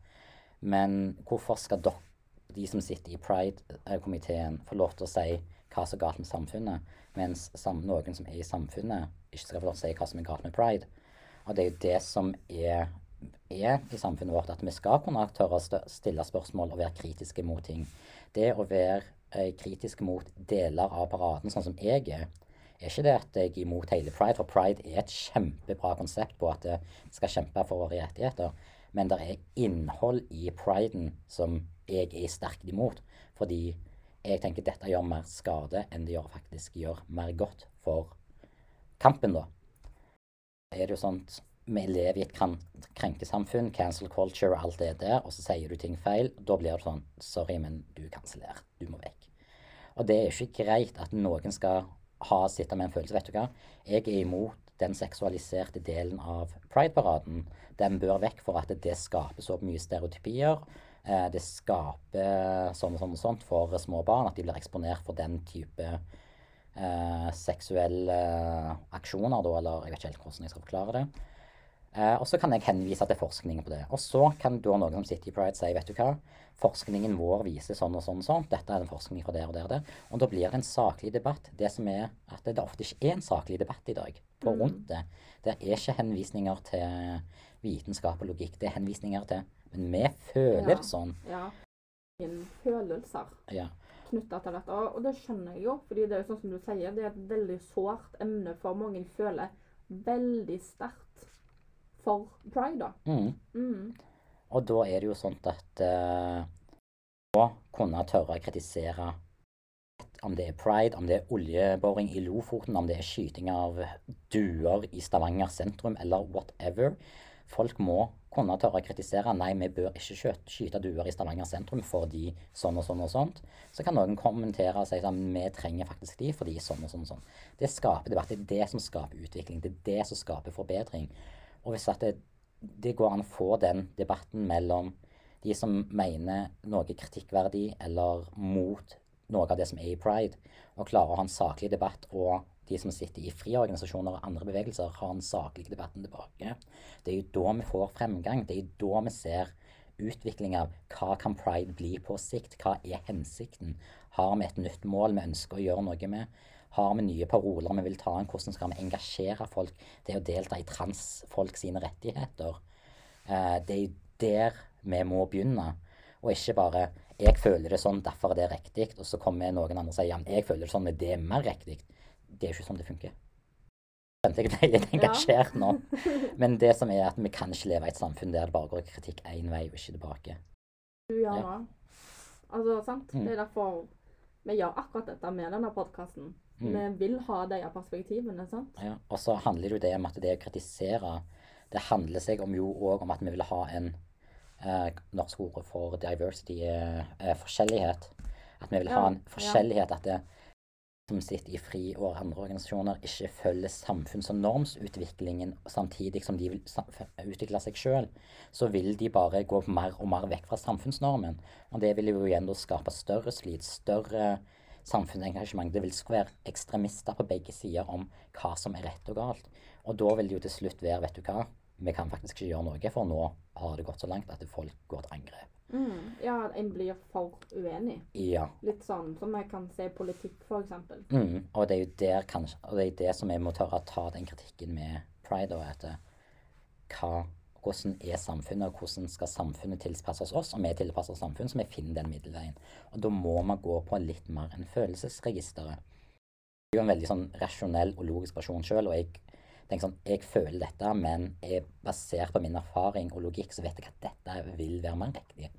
Men hvorfor skal dere, de som sitter i pride-komiteen, få lov til å si hva som er galt med samfunnet, mens noen som er i samfunnet, ikke skal få lov til å si hva som er galt med pride? Og det er jo det som er, er i samfunnet vårt, at vi skal kunne tørre å stille spørsmål og være kritiske mot ting. Det å være eh, kritisk mot deler av paraden, sånn som jeg er, er ikke det at jeg er imot hele pride, for pride er et kjempebra konsept på at det skal kjempe for våre rettigheter. Men det er innhold i priden som jeg er sterkt imot. Fordi jeg tenker dette gjør mer skade enn det gjør faktisk gjør mer godt for kampen, da. Er det jo sånn vi lever i et krenkesamfunn, cancel culture og alt det der, og så sier du ting feil. Da blir det sånn Sorry, men du er. Du må vekk. Og det er jo ikke greit at noen skal ha sitte med en følelse. Vet du hva? Jeg er imot den seksualiserte delen av Pride-paraden. Den bør vekk for at det skaper så mye stereotypier. Eh, det skaper sånn og sånn sånt for små barn, at de blir eksponert for den type eh, seksuelle aksjoner, da, eller jeg vet ikke helt hvordan jeg skal forklare det. Eh, og så kan jeg henvise til forskning på det. Og så kan da noen som sitter i Pride si, vet du hva, forskningen vår viser sånn og sånn og sånn, dette er en forskning fra der og der og der. Og da blir det en saklig debatt. Det som er at det ofte ikke er en saklig debatt i dag på rundt det. Det er ikke henvisninger til vitenskap og logikk. Det er henvisninger til Men vi føler
Ja.
det sånn.
Ja. Følelser
Ja.
knytta til dette. Og det skjønner jeg jo, fordi det er jo sånn som du sier, det er et veldig sårt emne for mange føler veldig sterkt for pride, da.
Mm.
Mm.
Og da er det jo sånn at uh, å kunne tørre å kritisere om det er pride, om det er oljeboring i Lofoten, om det er skyting av duer i Stavanger sentrum, eller whatever. Folk må kunne tørre å kritisere. Nei, vi bør ikke skyte duer i Stavanger sentrum fordi sånn og sånn og sånt. Så kan noen kommentere og si at vi trenger faktisk de fordi sånn og sånn og sånn. Det skaper debatt. Det er det som skaper utvikling. Det er det som skaper forbedring. Og hvis at det, det går an å få den debatten mellom de som mener noe er kritikkverdig eller mot noe av det som er i pride, og klarer å ha en saklig debatt, og de som sitter i frie organisasjoner og andre bevegelser, har en saklig debatten tilbake. Det er jo da vi får fremgang. Det er jo da vi ser utvikling av hva kan pride bli på sikt? Hva er hensikten? Har vi et nytt mål vi ønsker å gjøre noe med? Har vi nye paroler vi vil ta inn? Hvordan skal vi engasjere folk til å delta i transfolk sine rettigheter? Eh, det er jo der vi må begynne, og ikke bare 'jeg føler det sånn, derfor er det riktig', og så kommer noen andre og sier 'ja, men jeg føler det sånn, det er mer riktig'. Det er jo ikke sånn det funker. Skjønte jeg ble litt engasjert nå. [laughs] Men det som er at vi kan ikke leve i et samfunn der det bare går kritikk én vei og ikke tilbake.
Du gjør
Ja.
det. Altså, sant?
Mm.
Det er derfor vi gjør akkurat dette med denne podkasten.
Mm.
Vi vil ha de perspektivene, sant?
Ja, og så handler det jo det om at det å kritisere Det handler seg om jo òg om at vi vil ha en eh, Norsk ord for diversity eh, forskjellighet. At vi vil ha en forskjellighet. At det som sitter i FRI og andre organisasjoner, ikke følger samfunns- og normsutviklingen samtidig som de vil utvikle seg sjøl, så vil de bare gå mer og mer vekk fra samfunnsnormen. Og det vil jo igjen skape større slit, større samfunnsengasjement. Det vil være ekstremister på begge sider om hva som er rett og galt. Og da vil det jo til slutt være, vet du hva, vi kan faktisk ikke gjøre noe, for nå har det gått så langt at folk går til angrep.
Mm. Ja, en blir for uenig.
Ja.
Litt sånn som jeg kan se i politikk, for eksempel.
Mm, og det er jo der kanskje, og det er det som vi må tørre å ta den kritikken med pride, og at eh, hva, hvordan er samfunnet, og hvordan skal samfunnet tilpasses oss, og vi tilpasser samfunnet, så vi finner den middelveien. Og da må man gå på litt mer enn følelsesregisteret. Jeg er jo en veldig sånn rasjonell og logisk person sjøl, og jeg tenker sånn, jeg føler dette, men jeg, basert på min erfaring og logikk, så vet jeg at dette vil være mer riktig.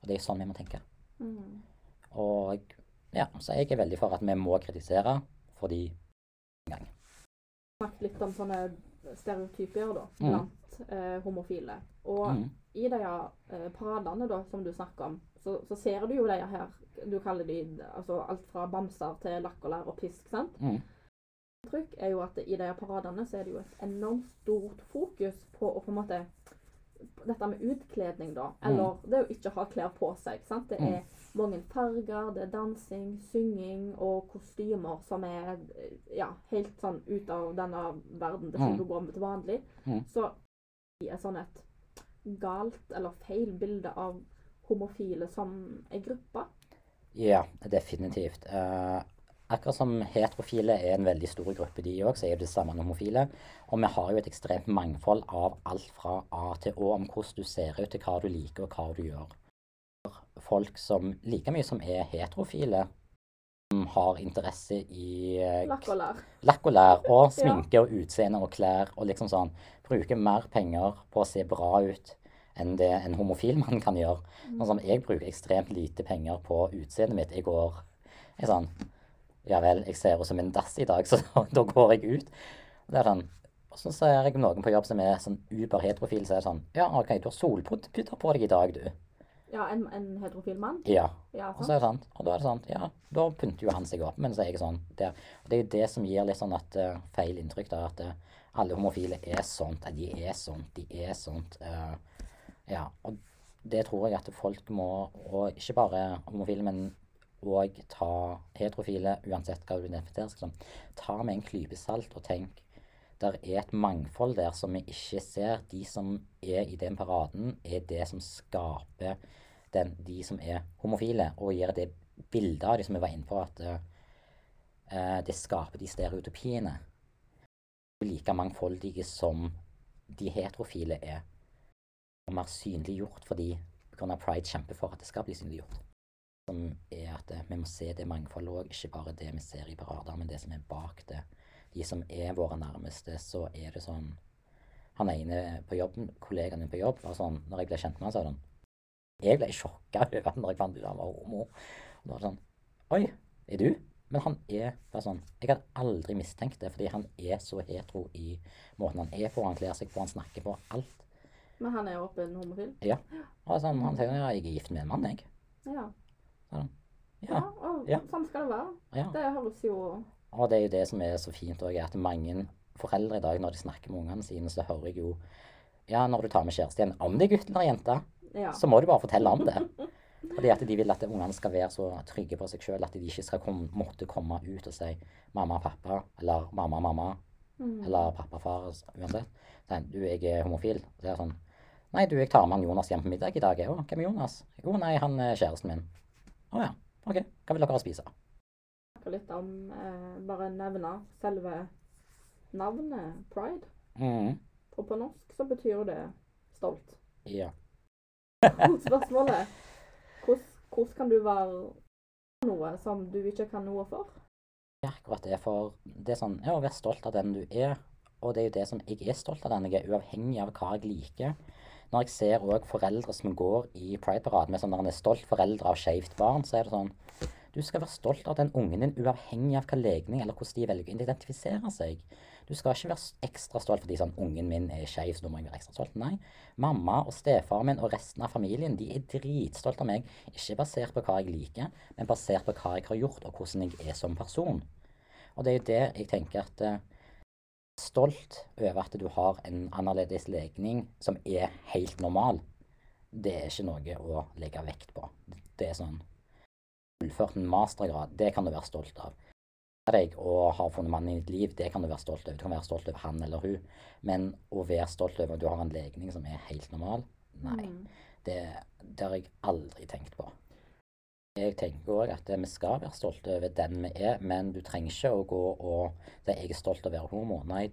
Og det er jo sånn vi må tenke.
Mm.
Og ja, så jeg er veldig for at vi må kritisere, fordi en gang.
Snakket litt om sånne stereotypier da,
Mm.
blant eh, homofile. Og
mm,
i de eh, paradene da, som du snakker om, så, så ser du jo de her Du kaller de altså alt fra bamser til lakk og lær og pisk, sant?
mm,
Trykk er jo at i de paradene så er det jo et enormt stort fokus på å på en måte Dette med utkledning, da. Eller det å ikke ha klær på seg. sant? Det
Mm.
er mange farger, det er dansing, synging og kostymer som er ja, helt sånn ut av denne verden. Det
Mm.
gå med til vanlig.
Mm.
Så det er sånn et galt eller feil bilde av homofile som en gruppe.
Ja, definitivt. Eh, akkurat som heterofile er en veldig stor gruppe, de òg, så er det samme med homofile. Og vi har jo et ekstremt mangfold av alt fra A til Å om hvordan du ser ut, til hva du liker og hva du gjør. Folk som like mye som er heterofile, som har interesse i eh,
Lakk og lær.
lakk og lær og [laughs] sminke og utseende og klær og liksom sånn bruker mer penger på å se bra ut enn det en homofil [laughs] mann kan gjøre. Sånn som jeg bruker ekstremt lite penger på utseendet mitt. Jeg går jeg sånn Ja vel, jeg ser ut som en dass i dag, [laughs] så da går jeg ut. Og det er sånn Og så ser jeg noen på jobb som er sånn uber-heterofil, så er det sånn Ja, OK, du har solputter på deg i dag, du.
Ja, en, en heterofil mann?
Ja.
Ja,
Og så er det sant. Og da er det sånn, ja, da pynter jo han seg opp. Men så er jeg sånn der. Og det er jo det som gir litt sånn at uh, feil inntrykk, da. At uh, alle homofile er sånt. At de er sånt. De er sånt. Uh, ja. Og det tror jeg at folk må, og ikke bare homofile, men òg ta heterofile, uansett hva du identifiserer som, ta med en klype salt og tenk der er et mangfold der som vi ikke ser. De som er i den paraden, er det som skaper den, de som er homofile, og gir det bildet av de som vi var inne på, at uh, det skaper de stereotypiene. Like mangfoldige som de heterofile er. Og mer synliggjort fordi pga. pride kjemper for at det skal bli synliggjort. Som er at uh, vi må se det mangfoldet òg, ikke bare det vi ser i parader, men det som er bak det. De som er våre nærmeste, så er det sånn Han ene på jobben, kollegaen min på jobb, var sånn Når jeg ble kjent med han, sa han jeg ble sjokka over når jeg fant ut han var homo. Og da var det sånn Oi, er du? Men han er bare sånn Jeg hadde aldri mistenkt det, fordi han er så hetero i måten han er på, han kler seg på, han snakker på, alt.
Men han er åpen homofil?
Ja. Og sånn, han sier ja, jeg er gift med en mann, jeg.
Ja.
Ja.
Ja, og
Ja.
sånn skal det være.
ja.
Det høres jo
Og det er jo det som er så fint òg, at mange foreldre i dag, når de snakker med ungene sine, så hører jeg jo Ja, når du tar med kjæresten, om det er gutt eller jente,
Ja.
så må du bare fortelle om det. Fordi at de vil at ungene skal være så trygge på seg sjøl at de ikke skal komme, måtte komme ut og si mamma pappa, eller mamma mamma,
Mm.
eller pappa far, uansett. Sånn, du, jeg er homofil. Så er sånn Nei, du, jeg tar med han Jonas hjem på middag i dag. jeg òg. Hvem er Jonas? Jo, nei, han er kjæresten min. Å ja. OK. Hva vil dere spise?
snakke litt om eh, Bare nevne selve navnet pride.
Mm.
Og på norsk så betyr det stolt.
Ja. [laughs]
Spørsmålet er hvordan, kan du være noe som du ikke kan noe for?
Ja, akkurat det. For det er sånn Ja, å være stolt av den du er. Og det er jo det som Jeg er stolt av den jeg er, uavhengig av hva jeg liker. Når jeg ser òg foreldre som går i Pride-paraden med sånn når en er stolt foreldre av skeivt barn, så er det sånn Du skal være stolt av den ungen din uavhengig av hva legning eller hvordan de velger å identifisere seg. Du skal ikke være ekstra stolt fordi sånn ungen min er skeiv, så da må jeg være ekstra stolt. Nei. Mamma og stefaren min og resten av familien de er dritstolt av meg. Ikke basert på hva jeg liker, men basert på hva jeg har gjort, og hvordan jeg er som person. Og det er jo det jeg tenker at eh, Stolt over at du har en annerledes legning som er helt normal, det er ikke noe å legge vekt på. Det er sånn Fullført en mastergrad, det kan du være stolt av. Deg og har funnet mannen i ditt liv, det kan du være stolt over. Du kan være stolt over han eller hun. Men å være stolt over at du har en legning som er helt normal, nei.
Mm.
Det, det har jeg aldri tenkt på. Jeg tenker òg at vi skal være stolte over den vi er, men du trenger ikke å gå og si 'jeg er stolt av å være homo'. Nei,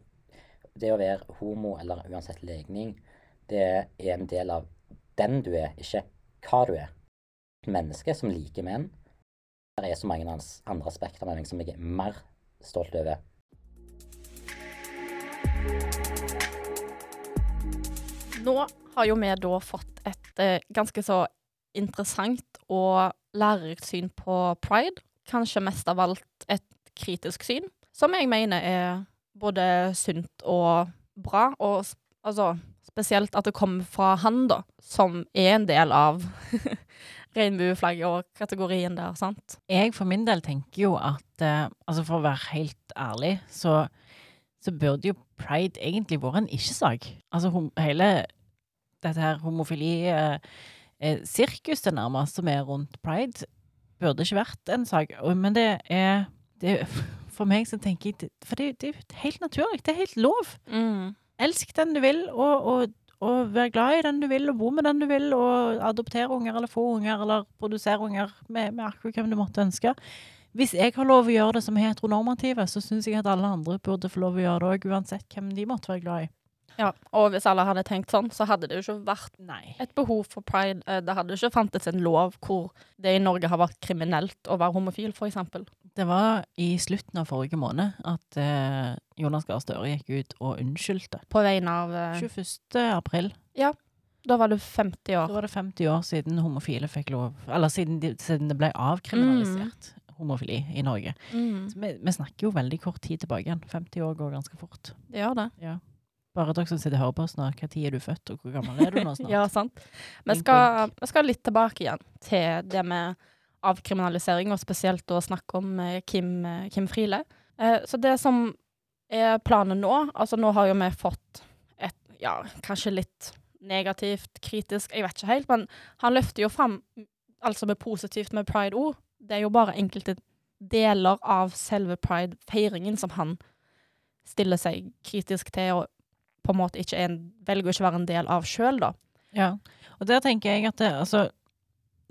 det å være homo, eller uansett legning, det er en del av den du er, ikke hva du er. Et menneske som liker menn. Det er så mange andre aspekter med meg som jeg er mer stolt over.
Nå har jo vi da fått et eh, ganske så interessant og lærerikt syn på pride. Kanskje mest av alt et kritisk syn, som jeg mener er både sunt og bra. Og altså, spesielt at det kommer fra han, da, som er en del av [laughs] regnbueflagget og kategorien der, sant?
Jeg for min del tenker jo at eh, altså For å være helt ærlig, så, så burde jo pride egentlig vært en ikke-sak. Altså hom hele dette her homofili-sirkuset eh, nærmest som er rundt pride, burde ikke vært en sak. Men det er, det er [laughs] For meg så tenker jeg For det, det er helt naturlig. Det er helt lov.
Mm.
Elsk den du vil, og, og, og vær glad i den du vil, og bo med den du vil, og adoptere unger, eller få unger, eller produsere unger med, med akkurat hvem du måtte ønske. Hvis jeg har lov å gjøre det som heteronormative, så syns jeg at alle andre burde få lov å gjøre det òg, uansett hvem de måtte være glad i.
Ja, og hvis alle hadde tenkt sånn, så hadde det jo ikke vært
Nei.
et behov for pride. Eh, Det hadde ikke fantes en lov hvor det i Norge har vært kriminelt å være homofil, eksempel.
Det var i slutten av forrige måned at eh, Jonas Gahr Støre gikk ut og unnskyldte.
På vegne av eh,
21. april. Ja.
Da var det 50 år.
Da var det 50 år siden homofile fikk lov Eller siden, de, siden det ble avkriminalisert. homofili i Norge.
Mm.
Så vi, vi snakker jo veldig kort tid tilbake igjen. 50 år går ganske fort.
Det gjør det.
Ja. Bare dere som sitter og hører på oss nå, hva tid er du født, og hvor gammel er du nå [laughs] snart?
Ja, sant. Vi skal, vi skal litt tilbake igjen til det med avkriminalisering, og spesielt å snakke om eh, Kim, eh, Kim Friele. Eh, så det som er planen nå Altså, nå har jo vi fått et, ja, kanskje litt negativt, kritisk, jeg vet ikke helt, men han løfter jo fram altså med positivt med pride-ord. Det er jo bare enkelte deler av selve pride-feiringen som han stiller seg kritisk til, og på en måte ikke en, velger å ikke være en del av sjøl, da.
Ja, og der tenker jeg at det, altså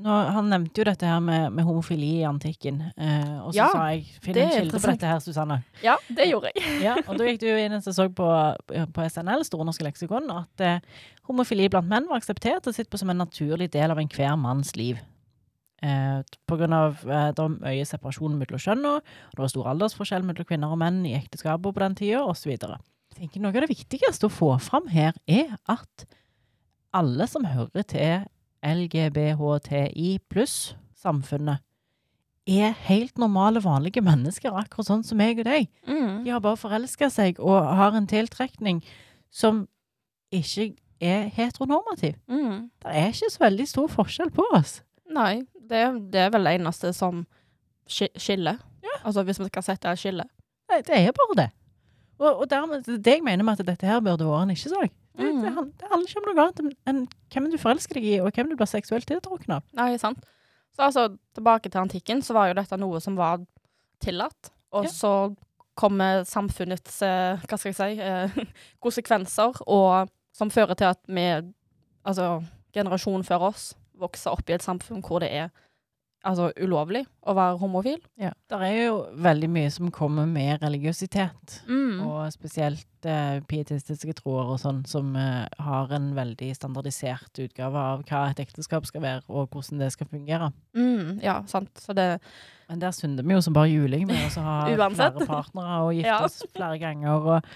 nå, Han nevnte jo dette her med, med homofili i antikken, eh, og så
Ja,
sa jeg Finn en kilde på dette her, Susanne.
Ja, det gjorde jeg.
Ja, og da gikk du inn og så på, på SNL, Store norske leksikon, at eh, homofili blant menn var akseptert og sett på som en naturlig del av enhver manns liv. Eh, på grunn av eh, det var mye separasjon mellom kjønna, det var stor aldersforskjell mellom kvinner og menn i ekteskapet på den tida, osv. Jeg tenker Noe av det viktigste å få fram her, er at alle som hører til LGBHTI pluss-samfunnet, er helt normale, vanlige mennesker, akkurat sånn som meg og deg.
Mm.
De har bare forelska seg og har en tiltrekning som ikke er heteronormativ.
Mm.
Det er ikke så veldig stor forskjell på oss.
Nei, det, det er vel det eneste som skiller. skiller. Altså hvis vi skal sette et skille.
Nei, det er bare det. Og, og dermed, det er det jeg mener med at dette her burde vært en ikke-sak. Det,
Mm.
det, det handler ikke om noe annet enn hvem du forelsker deg i, og hvem du blir seksuelt tiltrukket av.
Nei, sant. Så altså, tilbake til antikken, så var jo dette noe som var tillatt. Og
Ja.
så kommer samfunnets, eh, hva skal jeg si, eh, [laughs] konsekvenser, og som fører til at vi, altså generasjonen før oss, vokser opp i et samfunn hvor det er altså, ulovlig å være homofil.
Ja. Det er jo veldig mye som kommer med religiøsitet.
Mm.
Og spesielt eh, pietistiske troer og sånn, som eh, har en veldig standardisert utgave av hva et ekteskap skal være, og hvordan det skal fungere.
Mm, ja, sant. Så det
Men der synder vi jo som bare juling med å ha flere partnere og [laughs] gifte
Ja.
oss flere ganger. Og,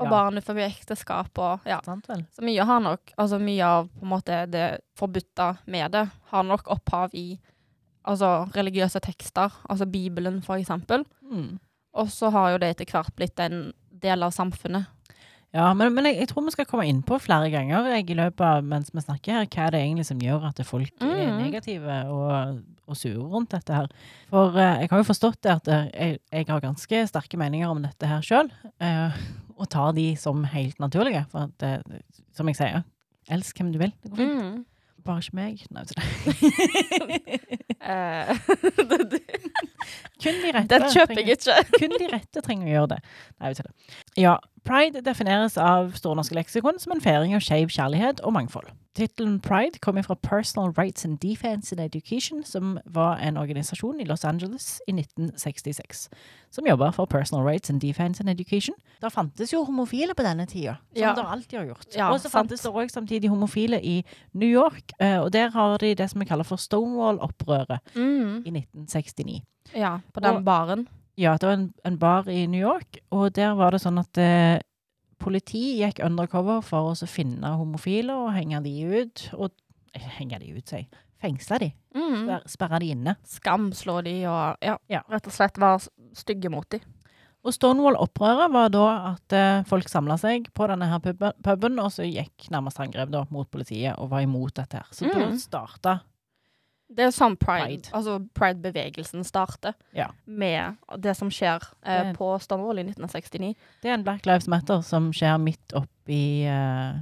og
Ja.
barn utenfor ekteskap og ja.
sant?
Så mye har nok, altså mye av på en måte det forbudte med det, har nok opphav i altså religiøse tekster, altså Bibelen for eksempel.
Mm.
Og så har jo det etter hvert blitt en del av samfunnet.
Ja, men, men jeg, jeg tror vi skal komme inn på flere ganger jeg, i løpet av mens vi snakker her, hva det er egentlig som gjør at folk er
Mm.
negative og, og sure rundt dette her. For eh, jeg har jo forstått det at eh, jeg, jeg har ganske sterke meninger om dette her sjøl, eh, og tar de som helt naturlige. For at, eh, som jeg sier, elsk hvem du vil. Det går fint. Bare ikke meg. Nei, til deg.
Eh, [laughs]
Kun de rette.
Den kjøper jeg ikke.
Kun de rette trenger å gjøre det. Nei, til det. Ja, Pride defineres av Store norske leksikon som en feiring av skeiv kjærlighet og mangfold. Tittelen Pride kommer fra Personal Rights and Defense in Education, som var en organisasjon i Los Angeles i 1966, som jobba for Personal Rights and Defense in Education. Der fantes jo homofile på denne tida, som
Ja.
det alltid har gjort.
Ja,
og så fantes det òg samtidig homofile i New York, eh, og der har de det som vi kaller for Stonewall-opprøret
Mm.
i 1969.
Ja, på den
Og-
baren.
Ja, det var en, en bar i New York, og der var det sånn at eh, politi gikk undercover for å finne homofile og henge de ut. Og eh, henge de ut, sier jeg. Fengsle de.
Mm.
Sperre de inne.
Skam slår de, og ja,
Ja.
rett og slett være stygge mot de.
Og Stonewall-opprøret var da at eh, folk samla seg på denne her puben, puben, og så gikk nærmest angrep da mot politiet og var imot dette her. Så da
Mm.
starta
Det er sånn pride,
Pride.
altså pride-bevegelsen starter,
Ja.
med det som skjer eh,
Det-
på Stonewall i 1969.
Det er en Black Lives Matter som skjer midt oppi uh,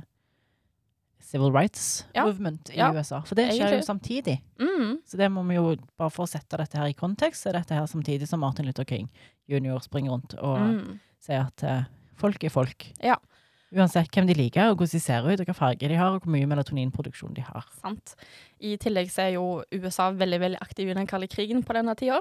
Civil Rights
Ja.
Movement i
Ja.
USA. For det skjer jo samtidig.
Mm.
Så det må vi jo, bare for å sette dette her i kontekst, er dette her samtidig som Martin Luther King jr. springer rundt og
Mm.
sier at uh, folk er folk.
Ja.
Uansett hvem de liker, og hvordan de ser ut, og hva farge de har, og hvor mye melatoninproduksjon de har.
Sant. I tillegg så er jo USA veldig veldig aktiv i den kalde krigen på denne tida.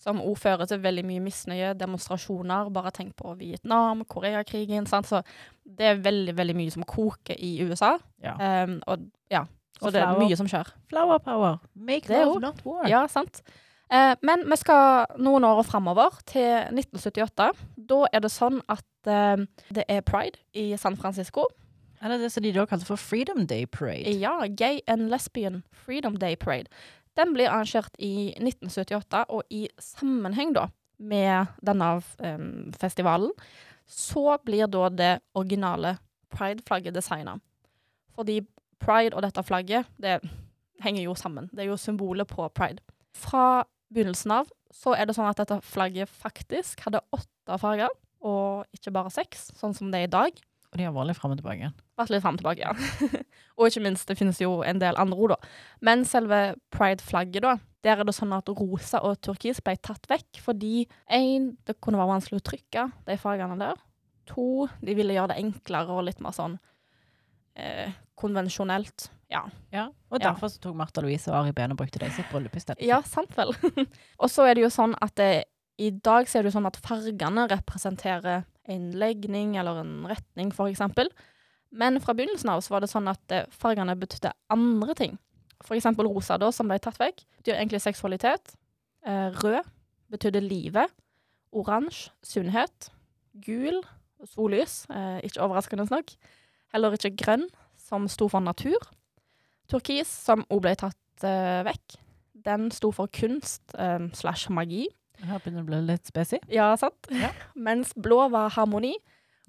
Som òg fører til veldig mye misnøye, demonstrasjoner. Bare tenk på Vietnam, Koreakrigen. Sant? Så det er veldig veldig mye som koker i USA.
Ja.
Um, og ja, så
Og
det er
flower.
mye som skjer.
Flower power. Make love, not war.
Ja, sant. Eh, men vi skal noen år framover, til 1978. Da er det sånn at eh, det er pride i San Francisco.
Eller det som de da kalte for Freedom Day Parade.
Ja, Gay and Lesbian Freedom Day Parade. Den blir arrangert i 1978, og i sammenheng da med denne em, festivalen, så blir da det originale pride-flagget designa. Fordi pride og dette flagget, det henger jo sammen. Det er jo symbolet på pride. Fra begynnelsen av så er det sånn at dette flagget faktisk hadde åtte farger, og ikke bare seks, sånn som det er i dag.
Og de har vært litt fram og tilbake.
Vært litt frem og tilbake, ja. [laughs] og ikke minst, det finnes jo en del andre ord, da. Men selve pride-flagget, da, der er det sånn at rosa og turkis ble tatt vekk, fordi én, det kunne være vanskelig å trykke de fargene der. To, de ville gjøre det enklere og litt mer sånn eh, konvensjonelt. Ja.
Ja, og
Ja.
derfor så tok Martha Louise og Ari Behn og brukte det i sitt bryllup isteden.
Ja, sant vel. [laughs] og så er det jo sånn at det, i dag så er det jo sånn at fargene representerer en legning eller en retning, for eksempel. Men fra begynnelsen av så var det sånn at eh, fargene betydde andre ting. For eksempel rosa, da, som ble tatt vekk, betyr egentlig seksualitet. Eh, rød betydde livet. Oransje sunnhet. Gul sollys, eh, ikke overraskende nok. Heller ikke grønn, som sto for natur. Turkis, som òg ble tatt uh, vekk. Den sto for kunst um, slash magi.
Her begynner det å bli litt spesig.
Ja, sant?
Ja. [laughs]
Mens blå var harmoni,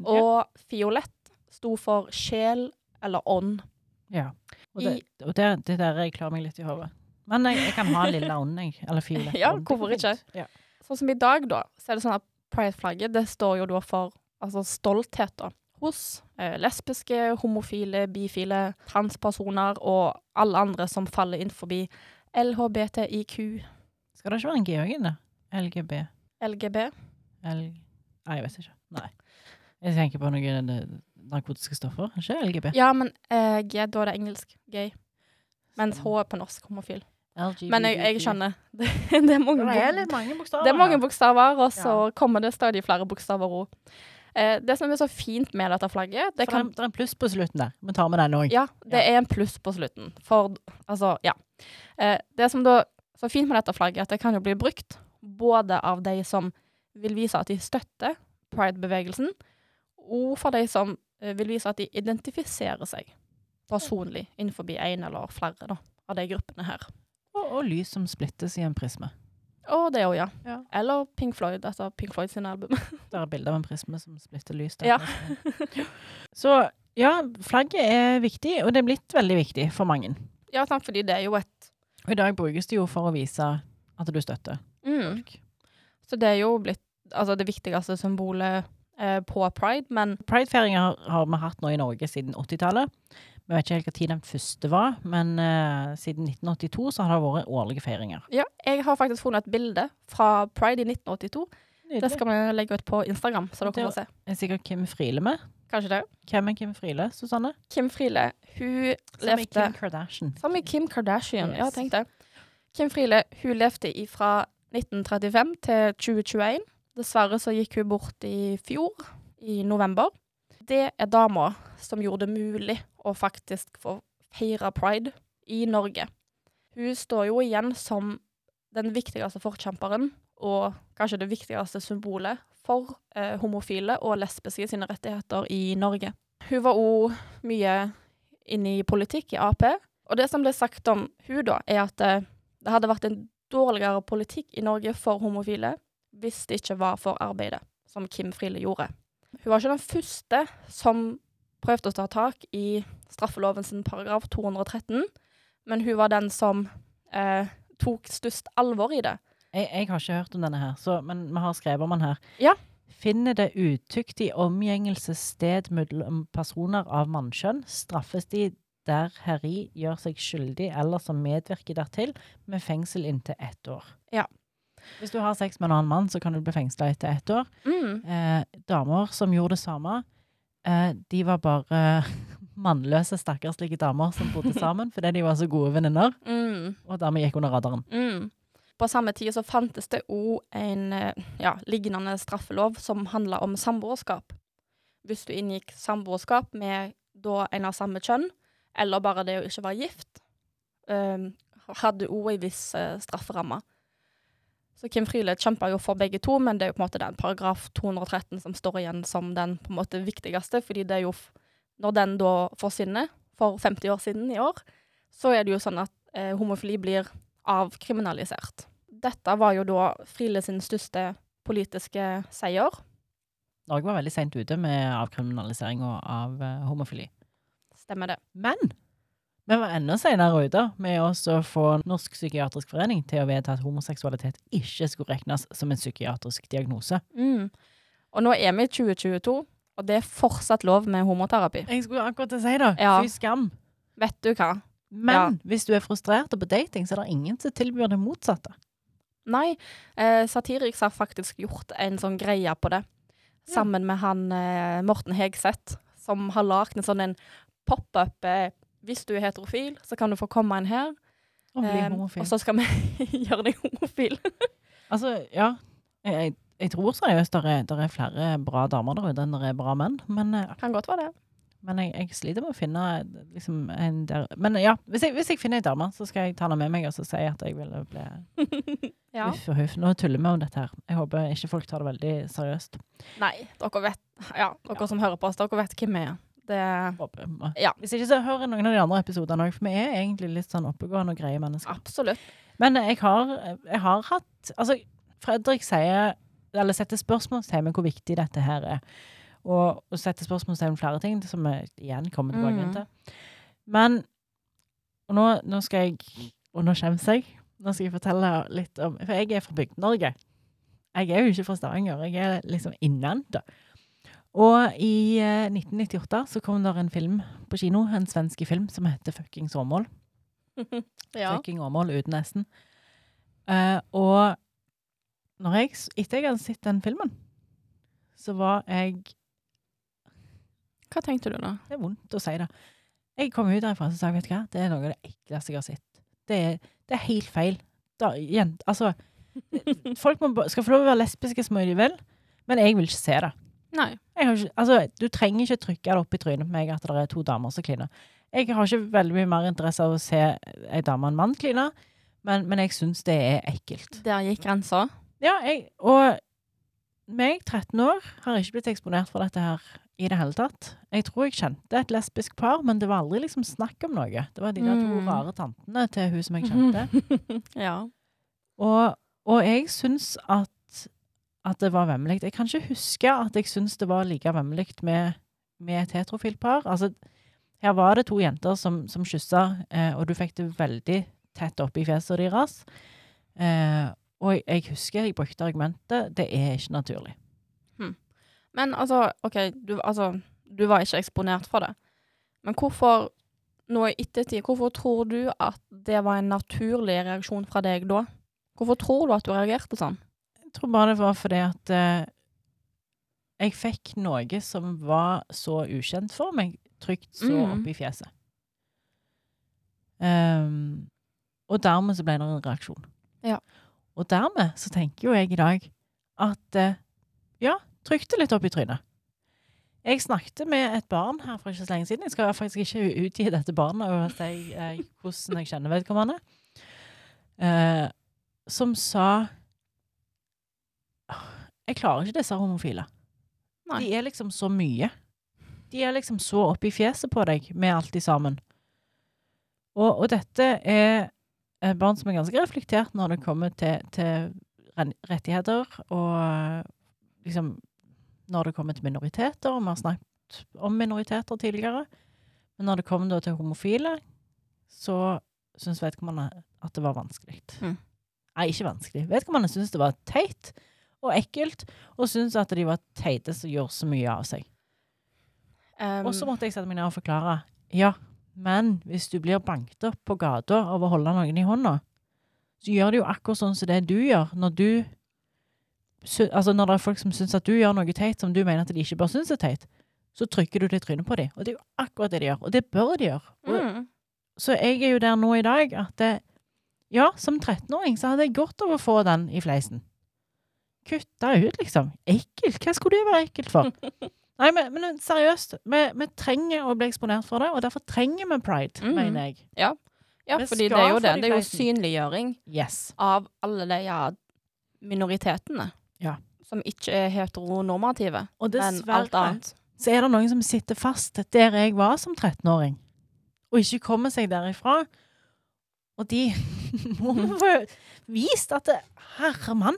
og fiolett sto for sjel eller ånd.
Ja. Og det, og det, det der jeg klarer meg litt i hodet. Men jeg, jeg kan ha lilla ånd, jeg. Eller fiolett. [laughs]
Ja, hvorfor ikke?
Ja.
Sånn som i dag, da, så er det sånn at pride-flagget det står jo da for altså, stolthet da, hos eh, lesbiske, homofile, bifile, transpersoner og alle andre som faller inn forbi LHBTIQ,
Skal det ikke være en G òg inne? LGB?
LGB.
L... Nei, jeg vet ikke. Nei. Jeg tenker på noen eh, narkotiske stoffer. Ikke LGB.
Ja, men eh, G, da er det engelsk. Gay. Mens H er på norsk homofil.
LGBT.
Men jeg, jeg skjønner. [laughs] Det, det, er mange,
Det er mange bokstaver.
det er mange bokstaver, og så
Ja.
kommer det stadig flere bokstaver òg. Eh, det som er så fint med dette flagget, det kan
det, er, en pluss på slutten der. Vi tar med den òg.
Ja, det er en pluss på slutten. For altså, ja. Eh, det som da så fint med dette flagget, at det kan jo bli brukt både av de som vil vise at de støtter pride-bevegelsen, og for de som eh, vil vise at de identifiserer seg personlig innenfor en eller flere da, av de gruppene her.
Og, og lys som splittes i en prisme.
Og det òg, ja.
Ja.
Eller Pink Floyd, altså Pink Floyd sine album. [laughs]
Der er bilde av en prisme som splitter lys. Der.
Ja.
Så ja, flagget er viktig, og det er blitt veldig viktig for mange.
ja, sant, fordi det er jo et
Og i dag brukes det jo for å vise at du støtter
mm,
folk.
Så det er jo blitt altså, det viktigste symbolet eh, på pride, men
Pridefeiringer har, har vi hatt nå i Norge siden 80-tallet. Vi vet ikke helt tid den første var, men uh, siden 1982 så har det vært årlige feiringer.
Ja, jeg har faktisk funnet et bilde fra Pride i 1982. Det skal vi legge ut på Instagram, så dere
kan
får se.
er sikkert Kim Friele med.
Kanskje det.
Hvem er Kim Friele, Susanne?
Kim Friele, hun
Som i
levde
Kim Kardashian.
Som i Kim Kardashian, ja,
Yes.
tenk det. Kim Friele, hun levde fra 1935 til 2021. Dessverre så gikk hun bort i fjor, i november. Det er dama som gjorde det mulig å faktisk få feire pride i Norge. Hun står jo igjen som den viktigste forkjemperen, og kanskje det viktigste symbolet for eh, homofile og lesbiske sine rettigheter i Norge. Hun var òg mye inne i politikk i Ap, og det som ble sagt om hun da, er at eh, det hadde vært en dårligere politikk i Norge for homofile hvis det ikke var for arbeidet som Kim Friele gjorde. Hun var ikke den første som prøvde å ta tak i straffeloven sin paragraf 213, men hun var den som eh, tok størst alvor i det.
Jeg, jeg har ikke hørt om denne her, så, men vi har skrevet om den her.
Ja.
Finner det utyktig omgjengelse sted mellom personer av mannskjønn, straffes de der herri gjør seg skyldig eller som medvirker dertil, med fengsel inntil ett år.
Ja.
Hvis du har sex med en annen mann, så kan du bli fengsla etter ett år.
Mm.
Eh, damer som gjorde det samme, eh, de var bare [laughs] mannløse, stakkarslige damer som bodde sammen fordi de var så gode venninner,
Mm.
og dermed gikk under radaren.
Mm. På samme tid så fantes det òg en eh, ja, lignende straffelov som handla om samboerskap. Hvis du inngikk samboerskap med da en av samme kjønn, eller bare det å ikke være gift, eh, hadde òg ei viss eh, strafferamme. Så Kim Friele kjemper jo for begge to, men det er jo på en måte den paragraf 213 som står igjen som den på en måte viktigste, fordi det er jo Når den da forsvinner, for 50 år siden i år, så er det jo sånn at eh, homofili blir avkriminalisert. Dette var jo da Friele sin største politiske seier.
Norge var veldig seint ute med avkriminaliseringa av eh, homofili.
Stemmer det.
Men vi var enda senere ute med å få Norsk psykiatrisk forening til å vedta at homoseksualitet ikke skulle regnes som en psykiatrisk diagnose.
Mm. Og nå er vi i 2022, og det er fortsatt lov med homoterapi.
Jeg skulle akkurat si det.
Ja.
Fy skam.
Vet du hva?
Men
Ja.
hvis du er frustrert og på dating, så er det ingen som tilbyr det motsatte.
Nei, eh, Satiriks har faktisk gjort en sånn greie på det.
Ja.
Sammen med han eh, Morten Hegseth, som har lagd en sånn en pop-up eh, Hvis du er heterofil, så kan du få komme inn her.
Og bli
eh,
homofil.
og så skal vi [laughs] gjøre deg homofil.
Altså, ja. Jeg, jeg, jeg tror seriøst det er, der er flere bra damer der ute enn det er bra menn. Men, eh,
Kan godt være det.
men jeg, jeg sliter med å finne liksom, en der Men ja, hvis jeg, hvis jeg finner ei dame, så skal jeg ta henne med meg og så si at jeg vil bli [laughs]
Ja.
Uff og huff. Nå tuller vi om dette her. Jeg håper ikke folk tar det veldig seriøst.
Nei, dere vet Ja, dere
Ja.
som hører på oss, dere vet hvem vi er. Det
Håper.
Ja.
Hvis ikke, så hører jeg noen av de andre episodene òg, for vi er egentlig litt sånn oppegående og greie mennesker.
Absolutt.
Men jeg har, jeg har hatt Altså, Fredrik sier Eller setter spørsmålstegn ved hvor viktig dette her er. Og, og setter spørsmålstegn ved flere ting, som vi igjen kommer tilbake
Mhm.
til. Men Og nå, nå skal jeg Og nå skjems jeg. Nå skal jeg fortelle litt om For jeg er fra Bygd-Norge. Jeg er jo ikke fra Stavanger. Jeg er liksom innlandet. Og i eh, 1998 så kom det en film på kino, en svensk film, som heter Fuckings Åmål. [laughs]
Ja.
Fucking Åmål uten S-en. Uh, og når jeg, etter jeg hadde sett den filmen, så var jeg
Hva tenkte du da?
Det er vondt å si det. Jeg kom ut derfra og sa vet du hva, det er noe av det ekleste jeg har sett. Det er, det er helt feil. Da, igjen, altså, [laughs] folk må, skal få lov å være lesbiske så mye de vil, men jeg vil ikke se det.
Nei.
Jeg har ikke, altså, du trenger ikke trykke det opp i trynet på meg at det er to damer som kliner. Jeg har ikke veldig mye mer interesse av å se ei dame og en mann kline, men, men jeg syns det er ekkelt.
Der gikk grensa.
Ja, jeg, og meg, 13 år, har ikke blitt eksponert for dette her i det hele tatt. Jeg tror jeg kjente et lesbisk par, men det var aldri liksom snakk om noe. Det var de der to
Mm.
rare tantene til hun som jeg kjente. [laughs]
Ja.
Og, og jeg syns at, at det var vemmelig. Jeg kan ikke huske at jeg syns det var like vemmelig med, med et heterofilt par. Altså, her var det to jenter som, som kyssa, eh, og du fikk det veldig tett opp i fjeset deres. Eh, og jeg, jeg husker jeg brukte argumentet det er ikke naturlig.
Men altså, OK, du, altså, du var ikke eksponert for det. Men hvorfor, nå i ettertid, hvorfor tror du at det var en naturlig reaksjon fra deg da? Hvorfor tror du at du reagerte sånn?
Tror bare det var fordi at eh, jeg fikk noe som var så ukjent for meg, trygt så
mm.
opp i fjeset. Um, og dermed så ble det en reaksjon.
Ja.
Og dermed så tenker jo jeg i dag at eh, ja, trykte litt opp i trynet. Jeg snakket med et barn her for ikke så lenge siden. Jeg skal faktisk ikke utgi dette barnet og si eh, hvordan jeg kjenner vedkommende. Eh, som sa «Åh, Jeg klarer ikke disse homofile.
Nei.
De er liksom så mye. De er liksom så oppi fjeset på deg med alt de sammen. Og, og dette er barn som er ganske reflektert når det kommer til, til rettigheter og liksom når det kommer til minoriteter, og vi har snakket om minoriteter tidligere, men når det kommer da til homofile, så syns vedkommende at det var vanskelig.
Mm.
Nei, ikke vanskelig. Vedkommende syns det var teit og ekkelt, og syntes at de var teite som gjorde så mye av seg.
Um,
Og så måtte jeg sette meg ned og forklare. Ja, men hvis du blir banket opp på gata av å holde noen i hånda, så gjør det jo akkurat sånn som det du gjør når du Altså når det er folk som syns at du gjør noe teit som du mener at de ikke bør synes er teit, så trykker du det i trynet på dem. Og det er jo akkurat det de gjør. Og det bør de gjøre. Og,
mm,
Så jeg er jo der nå i dag at det, ja, som 13-åring så hadde jeg godt av å få den i fleisen. Kutta ut, liksom. Ekkelt. Hva skulle det være ekkelt for? [laughs] Nei, men, men seriøst, vi, vi trenger å bli eksponert for det, og derfor trenger vi pride,
mm.
mener jeg.
ja,
ja
fordi det er jo det.
de
Det er jo synliggjøring
Yes.
av alle de ja, minoritetene.
Ja.
Som ikke er heteronormative,
Og
men alt annet.
så er det noen som sitter fast der jeg var som 13-åring, og ikke kommer seg derifra. Og de [laughs] må få vist at det, Herre mann!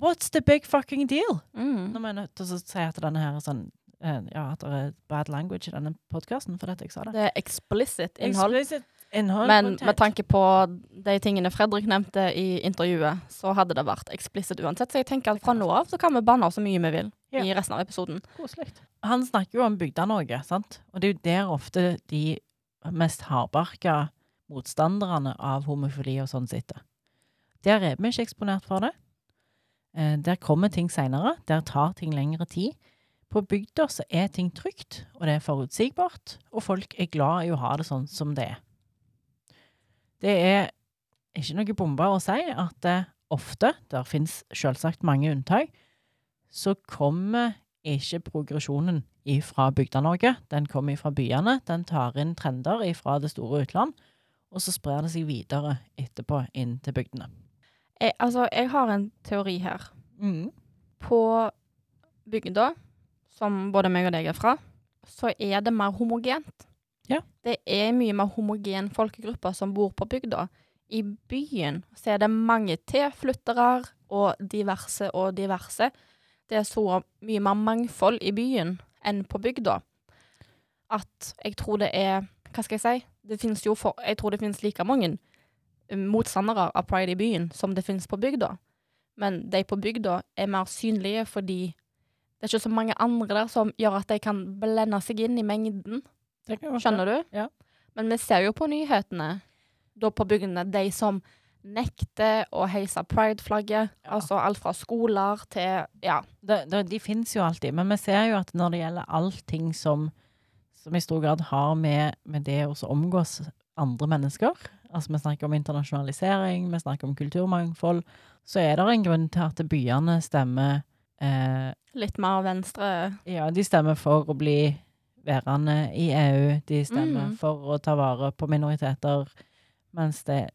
What's the big fucking deal?
Mm.
Nå vi jeg nødt til å si at denne her er sånn eh, Ja, at det er bad language i denne podkasten, for dette jeg sa det.
Det er explicit innhold.
Explicit innhold.
Men
content.
med tanke på de tingene Fredrik nevnte i intervjuet, så hadde det vært explicit uansett. Så jeg tenker at fra nå av så kan vi banne så mye vi vil
Ja.
i resten av episoden.
Koselig. Han snakker jo om Bygda-Norge, sant? Og det er jo der ofte de mest hardbarka motstanderne av homofili og sånn sitter. Der er vi ikke eksponert for det. Eh, der kommer ting seinere. Der tar ting lengre tid. På bygda så er ting trygt, og det er forutsigbart, og folk er glad i å ha det sånn som det er. Det er ikke noe bombe å si at det ofte, der fins selvsagt mange unntak, så kommer ikke progresjonen fra Bygda-Norge. Den kommer fra byene. Den tar inn trender fra det store utland, og så sprer det seg videre etterpå inn til bygdene.
Jeg, altså, jeg har en teori her. På bygda, som både meg og deg er fra, så er det mer homogent.
Ja.
Det er mye mer homogen folkegruppe som bor på bygda. I byen så er det mange tilflyttere og diverse og diverse. Det er så mye mer mangfold i byen enn på bygda. At jeg tror det er Hva skal jeg si? Det jo for, jeg tror det finnes like mange motstandere av pride i byen som det finnes på bygda. Men de på bygda er mer synlige fordi det er ikke så mange andre der som gjør at de kan blende seg inn i mengden. Skjønner du?
Ja.
Men vi ser jo på nyhetene da på bygdene de som nekter å heise pride-flagget.
Ja.
Altså alt fra skoler til Ja.
det, det, de finnes jo alltid, men vi ser jo at når det gjelder allting som, som i stor grad har med, med det å omgås andre mennesker, altså vi snakker om internasjonalisering, vi snakker om kulturmangfold, så er det en grunn til at byene stemmer eh,
Litt mer venstre
Ja, de stemmer for å bli værende i EU, de stemmer
Mm.
for å ta vare på minoriteter, mens det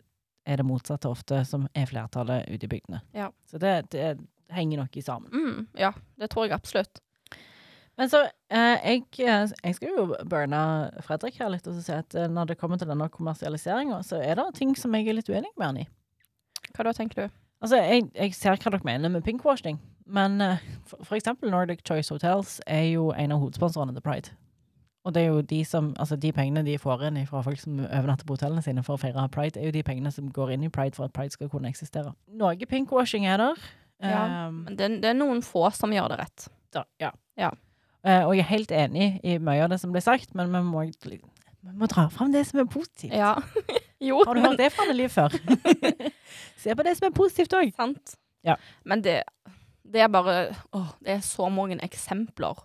er det motsatte ofte som er flertallet ute i bygdene.
Ja.
Så det, det henger nok i sammen.
mm, Ja, det tror jeg absolutt.
Men så, eh, jeg, eh, jeg skal jo burne Fredrik her litt og si at eh, når det kommer til denne kommersialiseringa, så er det ting som jeg er litt uenig med han i.
Hva da, tenker du?
Altså, jeg, jeg ser hva dere mener med pinkwashing, men for, for eksempel Nordic Choice Hotels er jo en av hovedsponsorene til Pride. Og det er jo de som, altså de pengene de får inn fra folk som overnatter på hotellene sine for å feire pride, er jo de pengene som går inn i pride for at pride skal kunne eksistere. Noe pinkwashing er der.
Ja,
Um,
Men det, det er noen få som gjør det rett.
da, ja.
Ja.
Eh, og jeg er helt enig i mye av det som ble sagt, men vi må, vi må dra fram det som er positivt.
Ja. [laughs] jo,
Har du hørt det fra Liv før? [laughs] Se på det som er positivt òg.
Sant.
Ja.
Men det, det er bare åh, Det er så mange eksempler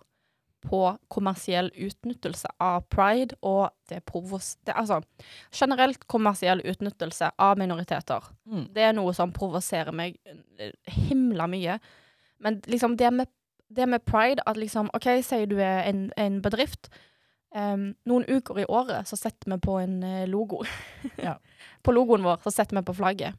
på kommersiell utnyttelse av pride, og det provos... Det, altså, generelt kommersiell utnyttelse av minoriteter.
Mm.
Det er noe som provoserer meg eh, himla mye. Men liksom det med, det med pride, at liksom OK, sier du er en, en bedrift. Um, noen uker i året så setter vi på en eh, logo. [laughs]
Ja.
på logoen vår så setter vi på flagget.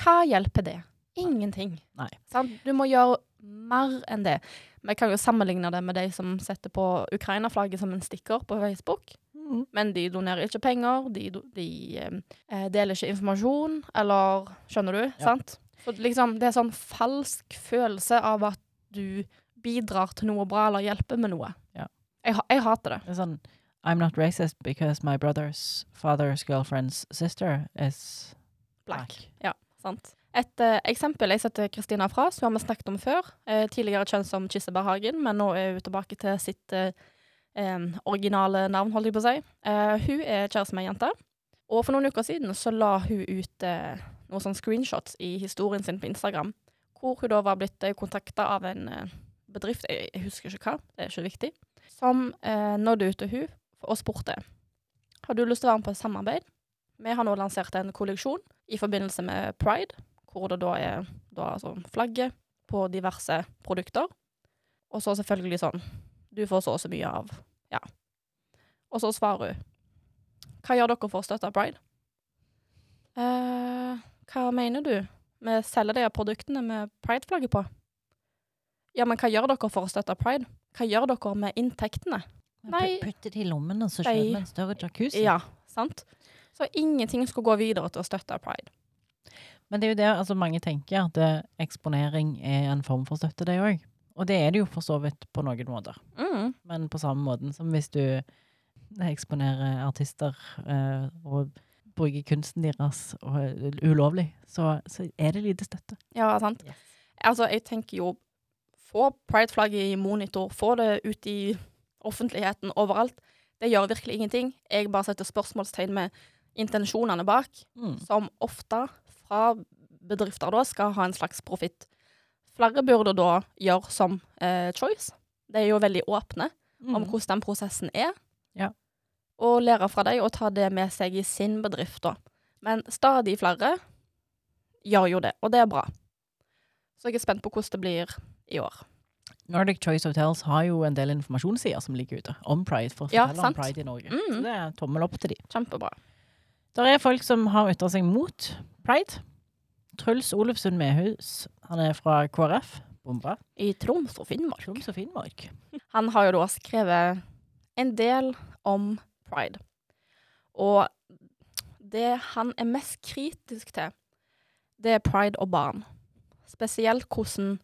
Hva hjelper det? Ingenting.
Nei.
Sant? Du må gjøre mer enn det. Vi kan jo sammenligne det med de som setter på Ukraina-flagget som en stikker på Facebook.
Mm.
Men de donerer ikke penger, de, de eh, deler ikke informasjon, eller Skjønner du?
Ja.
Sant? Så liksom, det er sånn falsk følelse av at du bidrar til noe bra, eller hjelper med noe.
Ja.
Jeg, jeg hater det.
Det er sånn I'm not racist because my brother's father's girlfriend's sister is
Black.
black.
Sant? Et uh, eksempel jeg setter Kristina fra, som har vi snakket om før. Uh, tidligere kjent som Kissebærhagen, men nå er hun tilbake til sitt uh, um, originale navn, holdt jeg på å si. Hun er kjæreste med ei jente, og for noen uker siden så la hun ut noen sånne screenshots i historien sin på Instagram, hvor hun da var blitt kontakta av en bedrift, jeg, husker ikke hva, det er ikke viktig, som eh, nådde ut til hun og spurte har du lyst til å være med på et samarbeid. Vi har nå lansert en kolleksjon i forbindelse med Pride, hvor det da er da, altså, flagget på diverse produkter. Og så selvfølgelig sånn Du får så og så mye av Ja. Og så svarer hun Hva gjør dere for å støtte Pride? eh hva mener du? Vi selger de produktene med Pride-flagget på. Ja, men hva gjør dere for å støtte Pride? Hva gjør dere med inntektene? Nei.
Putte det i lommen, og så kjøpe en større jacuzzi.
Ja, sant? Så ingenting skulle gå videre til å støtte pride.
Men det er jo det altså mange tenker, at eh, eksponering er en form for støtte, det òg. Og det er det jo for så vidt på noen måter.
Mm.
Men på samme måten som hvis du eksponerer artister eh, og bruker kunsten deres og, eh, ulovlig, så, så er det lite støtte.
Ja, sant. Altså, jeg tenker jo Få prideflagget i monitor, få det ut i offentligheten overalt. Det gjør virkelig ingenting. Jeg bare setter spørsmålstegn med intensjonene bak,
Mm.
som ofte fra bedrifter da skal ha en slags profitt. Flere burde da gjøre som eh, Choice. De er jo veldig åpne om
Mm.
hvordan den prosessen er.
Ja.
Og lære fra dem og ta det med seg i sin bedrift, da. Men stadig flere gjør jo det, og det er bra. Så jeg er spent på hvordan det blir i år.
Nordic Choice Hotels har jo en del informasjonssider som ligger ute om pride, for å
Ja,
om pride i Norge.
Mm.
Så det er tommel opp til de.
Kjempebra.
Der er folk som har ytra seg mot pride. Truls Olufsund Mehus, han er fra KrF. Bomba.
I Troms og Finnmark.
Troms og Finnmark. [laughs]
Han har jo da skrevet en del om pride. Og det han er mest kritisk til, det er pride og barn. Spesielt hvordan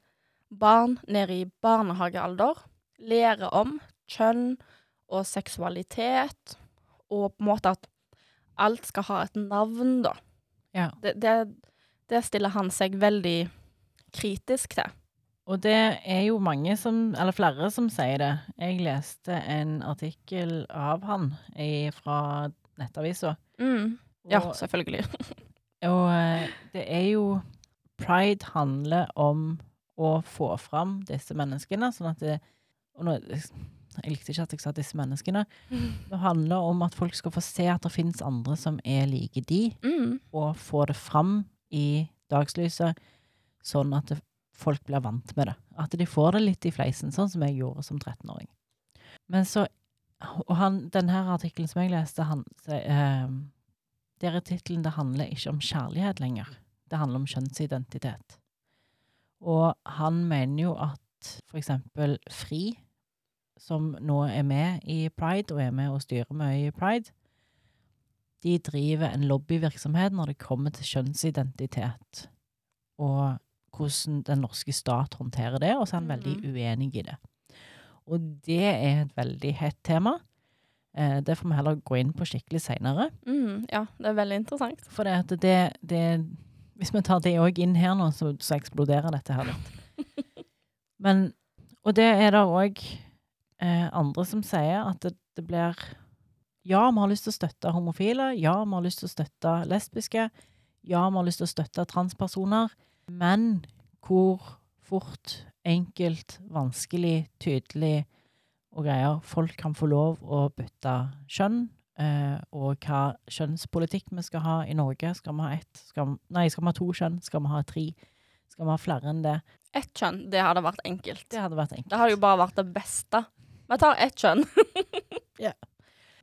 barn nede i barnehagealder lærer om kjønn og seksualitet, og på en måte at alt skal ha et navn, da.
Ja.
Det, det, det stiller han seg veldig kritisk til.
Og det er jo mange som, eller flere som sier det. Jeg leste en artikkel av han i, fra Nettavisa.
Mm. Ja, selvfølgelig. [laughs]
Og eh, det er jo Pride handler om å få fram disse menneskene, sånn at det og nå, Jeg likte ikke at jeg sa disse menneskene. [laughs] Det handler om at folk skal få se at det finnes andre som er like de,
Mm.
og få det fram i dagslyset, sånn at det, folk blir vant med det. At de får det litt i fleisen, sånn som jeg gjorde som 13-åring. Men så Og han, denne artikkelen som jeg leste, han, så, eh, der er tittelen 'Det handler ikke om kjærlighet lenger'. Det handler om kjønnsidentitet. Og han mener jo at eksempel FRI, som nå er med i Pride, og er med og styrer mye i Pride, de driver en lobbyvirksomhet når det kommer til kjønnsidentitet, og hvordan den norske stat håndterer det, og så er han veldig uenig i det. Og det er et veldig hett tema. Eh, det får vi heller gå inn på skikkelig seinere.
Mm, ja, det er veldig interessant.
For det, at det, det Hvis vi tar det òg inn her nå, så, så eksploderer dette her litt. [laughs] Men Og det er det òg eh, andre som sier at det, det blir Ja, vi har lyst til å støtte homofile. Ja, vi har lyst til å støtte lesbiske. Ja, vi har lyst til å støtte transpersoner. Men hvor fort, enkelt, vanskelig, tydelig og greier folk kan få lov å bytte kjønn, og hva kjønnspolitikk vi skal ha i Norge. Skal vi ha ett? Skal, vi- nei, skal vi ha to kjønn? Skal vi ha tre? Skal vi ha flere enn det?
Ett kjønn, det hadde vært enkelt.
Det hadde vært enkelt.
Det hadde jo bare vært det beste. Vi tar ett kjønn. [laughs]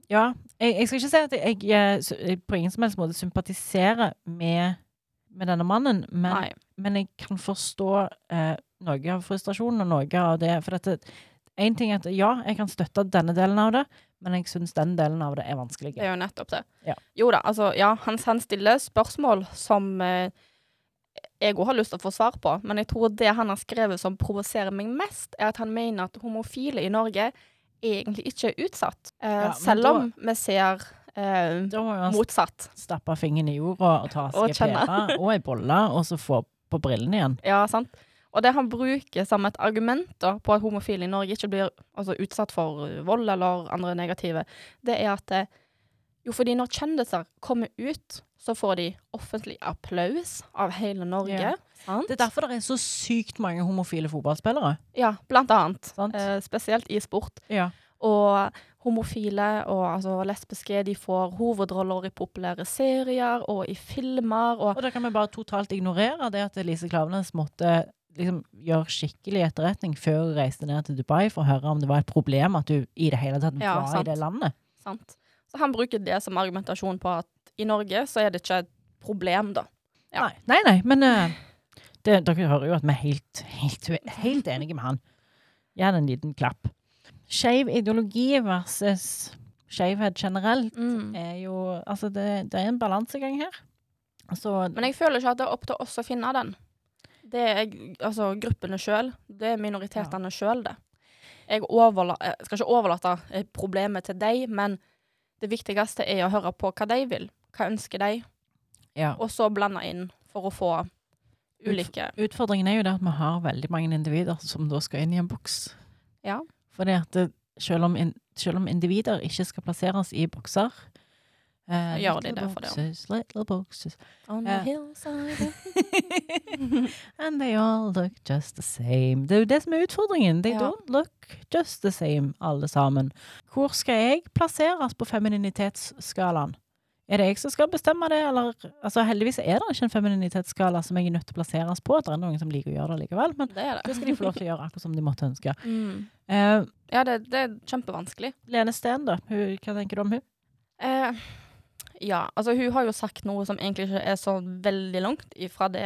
Ja, jeg, jeg skal ikke si at jeg, jeg, jeg på ingen som helst måte sympatiserer med, med denne mannen, men, men jeg kan forstå eh, noe av frustrasjonen og noe av det. For dette, en ting er at ja, jeg kan støtte denne delen av det, men jeg syns den delen av det er vanskelig.
Det er jo nettopp det.
Ja.
Jo da, altså, ja, han, han stiller spørsmål som eh, jeg òg har lyst til å få svar på, men jeg tror det han har skrevet som provoserer meg mest, er at han mener at homofile i Norge egentlig ikke er utsatt. Eh,
Ja, selv
selv
da-
om vi ser eh,
Da må vi
motsatt.
stappe fingeren i jorda og ta pære og ei bolle, og så få på brillene igjen.
Ja, sant. Og det han bruker som et argument da, på at homofile i Norge ikke blir altså, utsatt for uh, vold eller andre negative, det er at eh, jo, fordi når kjendiser kommer ut, så får de offentlig applaus av hele Norge.
Ja. Det er derfor det er så sykt mange homofile fotballspillere.
Ja, blant annet.
Sant?
Eh, spesielt i sport.
Ja.
Og homofile og altså, lesbiske de får hovedroller i populære serier og i filmer. Og
Og da kan vi bare totalt ignorere det at Lise Klaveness måtte liksom gjøre skikkelig etterretning før hun reiste ned til Dubai for å høre om det var et problem at du i det hele tatt
Ja,
var
sant.
i det landet.
Sant? Så han bruker det som argumentasjon på at i Norge så er det ikke et problem, da. Ja.
Nei, nei, nei men uh, det, dere hører jo at vi er helt, helt, helt enige med han. Han en liten klapp. Skeiv ideologi versus skeivhet generelt
Mm.
er jo Altså, det, det er en balansegang her. Så
Men jeg føler ikke at det er opp til oss å finne den. Det er altså gruppene sjøl. Det er minoritetene sjøl, det. Jeg, jeg skal ikke overlate eh, problemet til deg, men det viktigste er å høre på hva de vil. Hva ønsker de?
ja.
Og så blande inn for å få ulike
Utfordringen er jo det at vi har veldig mange individer som da skal inn i en boks.
Ja.
Fordi at det, selv, om selv om individer ikke skal plasseres i bokser eh,
Gjør de det for det?
boxes, Little boxes.
On the hillside [laughs]
And they all look just the same. Det er jo det som er utfordringen. They
Ja.
don't look just the same, alle sammen. Hvor skal jeg plasseres på femininitetsskalaen? Er det jeg som skal bestemme det, eller altså Heldigvis er det ikke en femininitetsskala som jeg er nødt til å plasseres på. Det er noen som liker å gjøre det likevel, men
Det det.
det skal de få lov til å gjøre akkurat som de måtte ønske. [laughs]
Mm.
Uh,
Ja, det, det er kjempevanskelig.
Lene Steen, da. Hun, hva tenker du om hun?
Eh, ja, altså hun har jo sagt noe som egentlig ikke er så veldig langt ifra det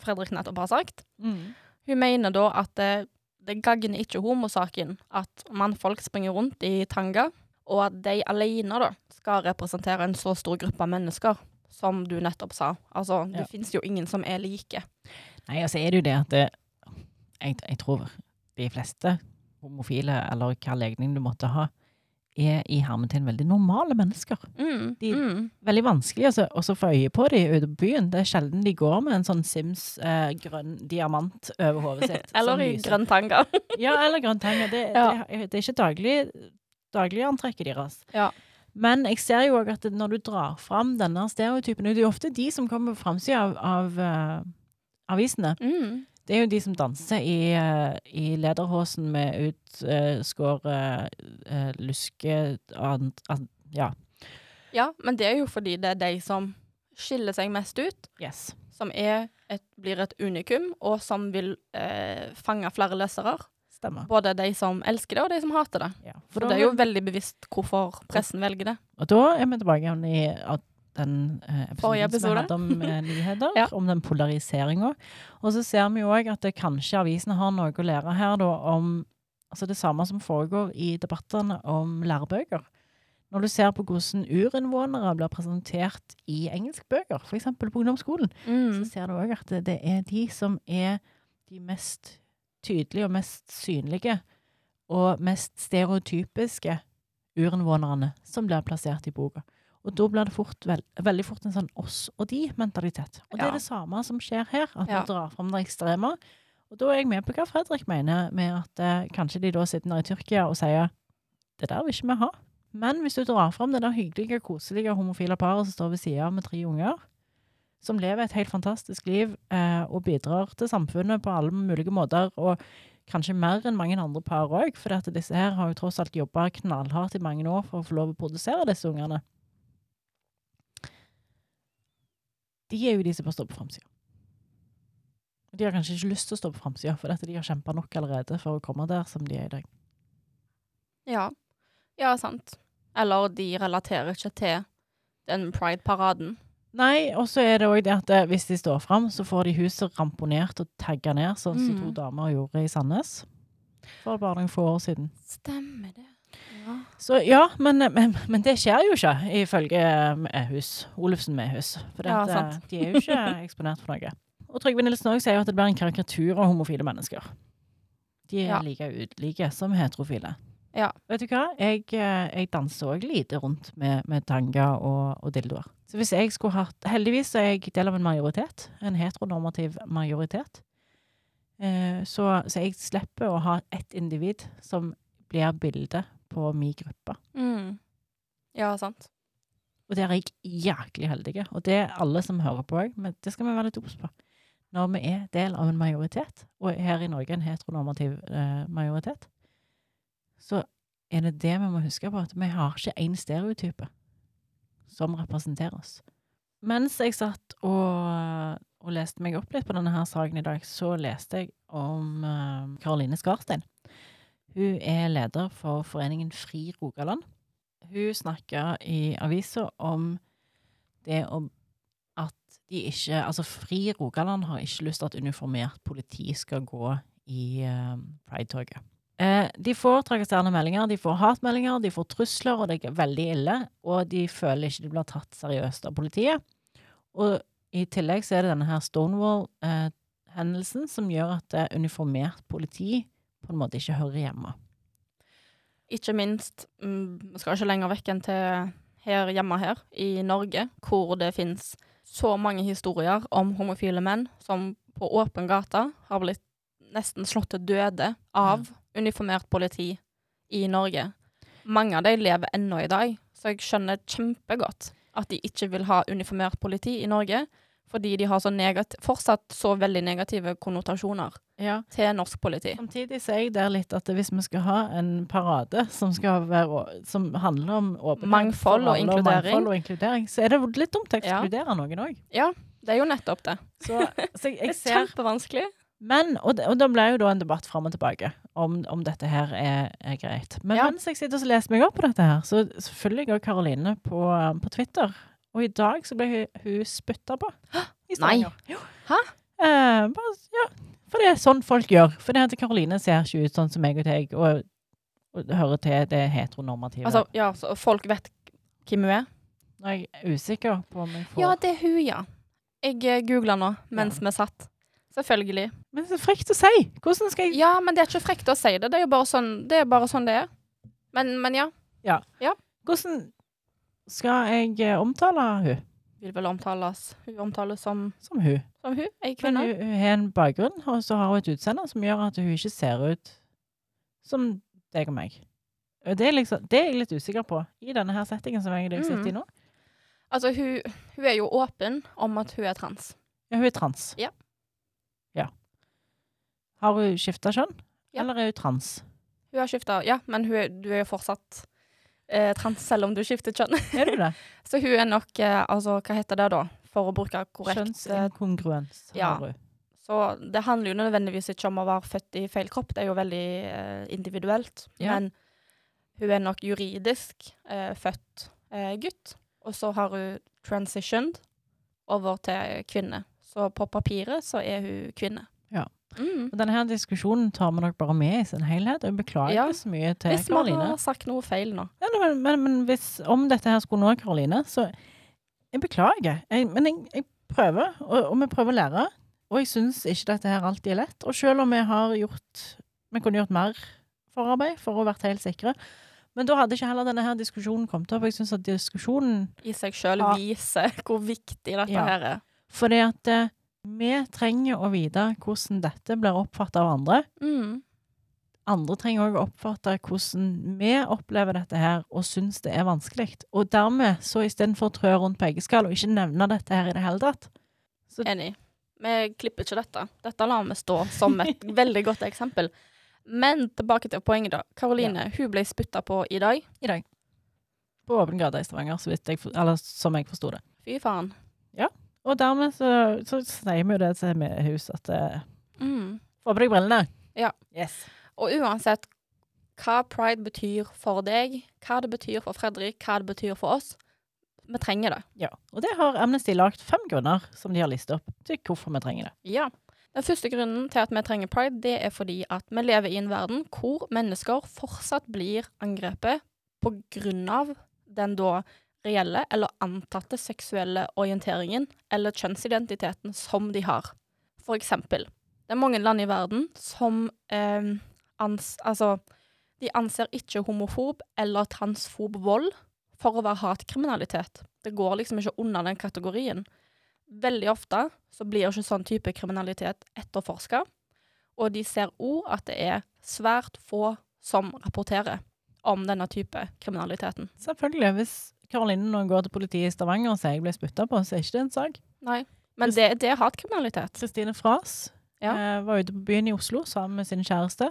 Fredrik nettopp har sagt. Hun mener da at det, det gagner ikke homosaken at mannfolk springer rundt i tanga, og at de alene da skal representere en så stor gruppe mennesker, som du nettopp sa. Altså, det
Ja.
finnes jo ingen som er like.
Nei, altså er det jo det at det, jeg, jeg tror de fleste homofile, eller hva legning du måtte ha, er i hermetegn veldig normale mennesker.
Mm,
De-
mm.
Veldig vanskelig å så- få øye på de ute på byen. Det er sjelden de går med en sånn Sims eh, grønn diamant over hodet sitt. [laughs]
Eller i grønn tanga. [laughs]
Ja, eller grønn tanga. Det,
Ja.
det, det er ikke daglig, dagligantrekket deres.
Ja.
Men jeg ser jo òg at når du drar fram denne stereotypen Det er jo ofte de som kommer på framsida av, av uh, avisene.
Mm.
Det er jo de som danser i, eh, i lederhosen med utskåret uh, luske and, and, Ja.
Ja, men det er jo fordi det er de som skiller seg mest ut.
Yes.
som er et, blir et unikum, og som vil eh, fange flere lesere.
Stemmer.
Både de som elsker det, og de som hater det.
Ja.
For det er jo veldig bevisst hvorfor pressen velger det.
Og da er vi tilbake igjen i at den eh, episoden som vi
episode.
hadde om eh, [laughs] nyheter,
Ja.
om den polariseringa. Og så ser vi jo òg at det kanskje avisene har noe å lære her da om altså det samme som foregår i debattene om lærebøker. Når du ser på hvordan urinnvånere blir presentert i engelskbøker, f.eks. på ungdomsskolen, så ser du òg at det, det er de som er de mest tydelige og mest synlige og mest stereotypiske urinnvånerne som blir plassert i boka. Og da blir det fort, veld, veldig fort en sånn oss og de-mentalitet. Og det
Ja.
er det samme som skjer her, at
Ja.
man drar fram det ekstreme. Og da er jeg med på hva Fredrik mener, med at eh, kanskje de da sitter nede i Tyrkia og sier det der vil ikke vi ha. Men hvis du drar fram det der hyggelige, koselige homofile paret som står ved sida med tre unger, som lever et helt fantastisk liv eh, og bidrar til samfunnet på alle mulige måter, og kanskje mer enn mange andre par òg, for disse her har jo tross alt jobba knallhardt i mange år for å få lov å produsere disse ungene. De er jo de som bare står på framsida. De har kanskje ikke lyst til å stå på framsida, for dette de har kjempa nok allerede for å komme der som de er i dag.
Ja. ja, sant. Eller de relaterer ikke til den pride-paraden.
Nei, og så er det òg det at eh, hvis de står fram, så får de huset ramponert og tagga ned, sånn som
Mm.
to damer gjorde i Sandnes for bare noen få år siden.
Stemmer det. Ja.
Så ja, men, men, men det skjer jo ikke, ifølge Mehus. Olufsen Mehus. For
Ja,
eh,
sant.
de er jo ikke [laughs] eksponert for noe. Og Trygve Nilsen òg sier jo at det blir en karikatur av homofile mennesker. De er
Ja.
like ulike som heterofile.
Ja.
Vet du hva? Jeg, eh, jeg danser òg lite rundt med, med tanga og, og dildoer. Så hvis jeg skulle hatt Heldigvis er jeg del av en majoritet. En heteronormativ majoritet. Eh, så, så jeg slipper å ha ett individ som blir bildet på min gruppe.
Mm. Ja, sant.
Og der er jeg jæklig heldig. Og det er alle som hører på òg, men det skal vi være litt obs på. Når vi er del av en majoritet, og her i Norge en heteronormativ eh, majoritet, så er det det vi må huske på, at vi har ikke én stereotype som representerer oss. Mens jeg satt og, og leste meg opp litt på denne her saken i dag, så leste jeg om eh, Karoline Skarstein. Hun er leder for foreningen Fri Rogaland. Hun snakka i avisa om det om at de ikke Altså, Fri Rogaland har ikke lyst til at uniformert politi skal gå i uh, Pride-toget. Eh, de får trakasserende meldinger, de får hatmeldinger, de får trusler, og det er veldig ille. Og de føler ikke de blir tatt seriøst av politiet. Og i tillegg så er det denne her Stonewall-hendelsen som gjør at eh, uniformert politi på en måte ikke hører hjemme.
Ikke minst, mm, vi skal ikke lenger vekk enn til her hjemme her i Norge, hvor det finnes så mange historier om homofile menn som på åpen gate har blitt nesten slått til døde av uniformert politi i Norge. Mange av dem lever ennå i dag, så jeg skjønner kjempegodt at de ikke vil ha uniformert politi i Norge, fordi de har så fortsatt så veldig negative konnotasjoner
Ja.
til norsk politi.
Samtidig så er jeg der litt at hvis vi skal ha en parade som, skal være, som handler om åpenhet
Mangfold og
og
inkludering.
mangfold og inkludering, så er det litt dumt å
Ja.
ekskludere noen òg.
Det er jo nettopp det.
Så, så jeg,
Det
jeg
er
ser
kjempevanskelig.
Men, og, det- og da ble jo da en debatt fram og tilbake om, om dette her er, er greit. Men
Ja.
mens jeg sitter og leser meg opp på dette her, så følger jeg òg Karoline på, på Twitter. Og i dag så ble hun, hun spytta på. I Stavanger. Jo.
Hæ?
Eh, bare, ja. For det er sånn folk gjør. For det at Karoline ser ikke ut sånn som meg og deg, og, og hører til det heteronormative.
Altså, ja, så folk vet hvem hun er.
Jeg er usikker på om jeg får
Ja, det er hun, ja. Jeg eh, googla nå mens vi satt. Selvfølgelig.
Men det er frekt å si! Hvordan skal jeg
Ja, men det er ikke frekt å si det. Det er jo bare sånn det er. Bare sånn det er. Men, men ja.
Hvordan skal jeg eh, omtale hun
Vil vel omtales Hun omtales som,
som hun?
som hun, ei
Men
kvinne.
hun, hun har en bakgrunn, og så har hun et utseende som gjør at hun ikke ser ut som deg og meg. Det er, liksom, det er jeg litt usikker på i denne her settingen som jeg sitter i
Mm.
nå.
Altså, hun, hun er jo åpen om at hun er trans.
Ja, hun er trans.
Ja.
Ja. Har hun skifta kjønn,
Ja.
eller er hun trans?
Hun har skifta Ja, men hun er, du er jo fortsatt eh, trans selv om du skifter kjønn.
Er du det? [laughs]
Så hun er nok eh, Altså, hva heter det da? For å bruke korrekt eh,
Kjønnsinkongruens
ja. Så det handler jo nødvendigvis ikke om å være født i feil kropp, det er jo veldig eh, individuelt.
Ja.
Men hun er nok juridisk eh, født eh, gutt, og så har hun transitioned over til kvinne. Så på papiret så er hun kvinne. Mm.
Og denne her diskusjonen tar vi nok bare med i sin helhet, og jeg beklager
Ja.
så mye til
Hvis vi har sagt noe feil nå.
Ja, men, men, men hvis, om dette her skulle nå Karoline, så jeg beklager. Jeg, men jeg, jeg prøver, og, og vi prøver å lære. Og jeg syns ikke dette her alltid er lett. Og selv om vi har gjort Vi kunne gjort mer forarbeid for å vært helt sikre. Men da hadde ikke heller denne her diskusjonen kommet opp. Jeg syns at diskusjonen
I seg sjøl viser hvor viktig dette
Ja.
her er.
Fordi at eh, vi trenger å vite hvordan dette blir oppfatta av andre.
Mm.
andre trenger òg å oppfatte hvordan vi opplever dette her, og syns det er vanskelig. Og dermed, så istedenfor å trø rundt på eggeskall og ikke nevne dette her i det hele tatt så,
Enig. Vi klipper ikke dette. Dette lar vi stå som et [laughs] veldig godt eksempel. Men tilbake til poenget, da. Karoline hun ble spytta på i dag.
På åpen gate i Stavanger, jeg, eller som jeg forsto det.
Fy faen.
Og dermed så, så sier vi jo det til med hus at eh,
Mm.
Få på deg brillene.
Ja.
Yes.
Og uansett hva pride betyr for deg, hva det betyr for Fredrik, hva det betyr for oss, vi trenger det.
Ja. Og det har Amnesty lagt fem grunner som de har listet opp til hvorfor vi trenger det.
Ja. Den første grunnen til at vi trenger pride, det er fordi at vi lever i en verden hvor mennesker fortsatt blir angrepet på grunn av den da reelle eller antatte seksuelle orienteringen eller kjønnsidentiteten som de har. For eksempel, det er mange land i verden som eh, ans altså, de anser ikke homofob eller transfob vold for å være hatkriminalitet. Det går liksom ikke under den kategorien. Veldig ofte så blir ikke sånn type kriminalitet etterforska, og de ser òg at det er svært få som rapporterer om denne type kriminaliteten.
Selvfølgelig. Hvis Karoline når hun går til politiet i Stavanger og sier jeg ble spytta på, så er ikke det en sak.
Nei. Men det, det er hatkriminalitet.
Kristine Fras
Ja.
eh, var ute på byen i Oslo sammen med sin kjæreste.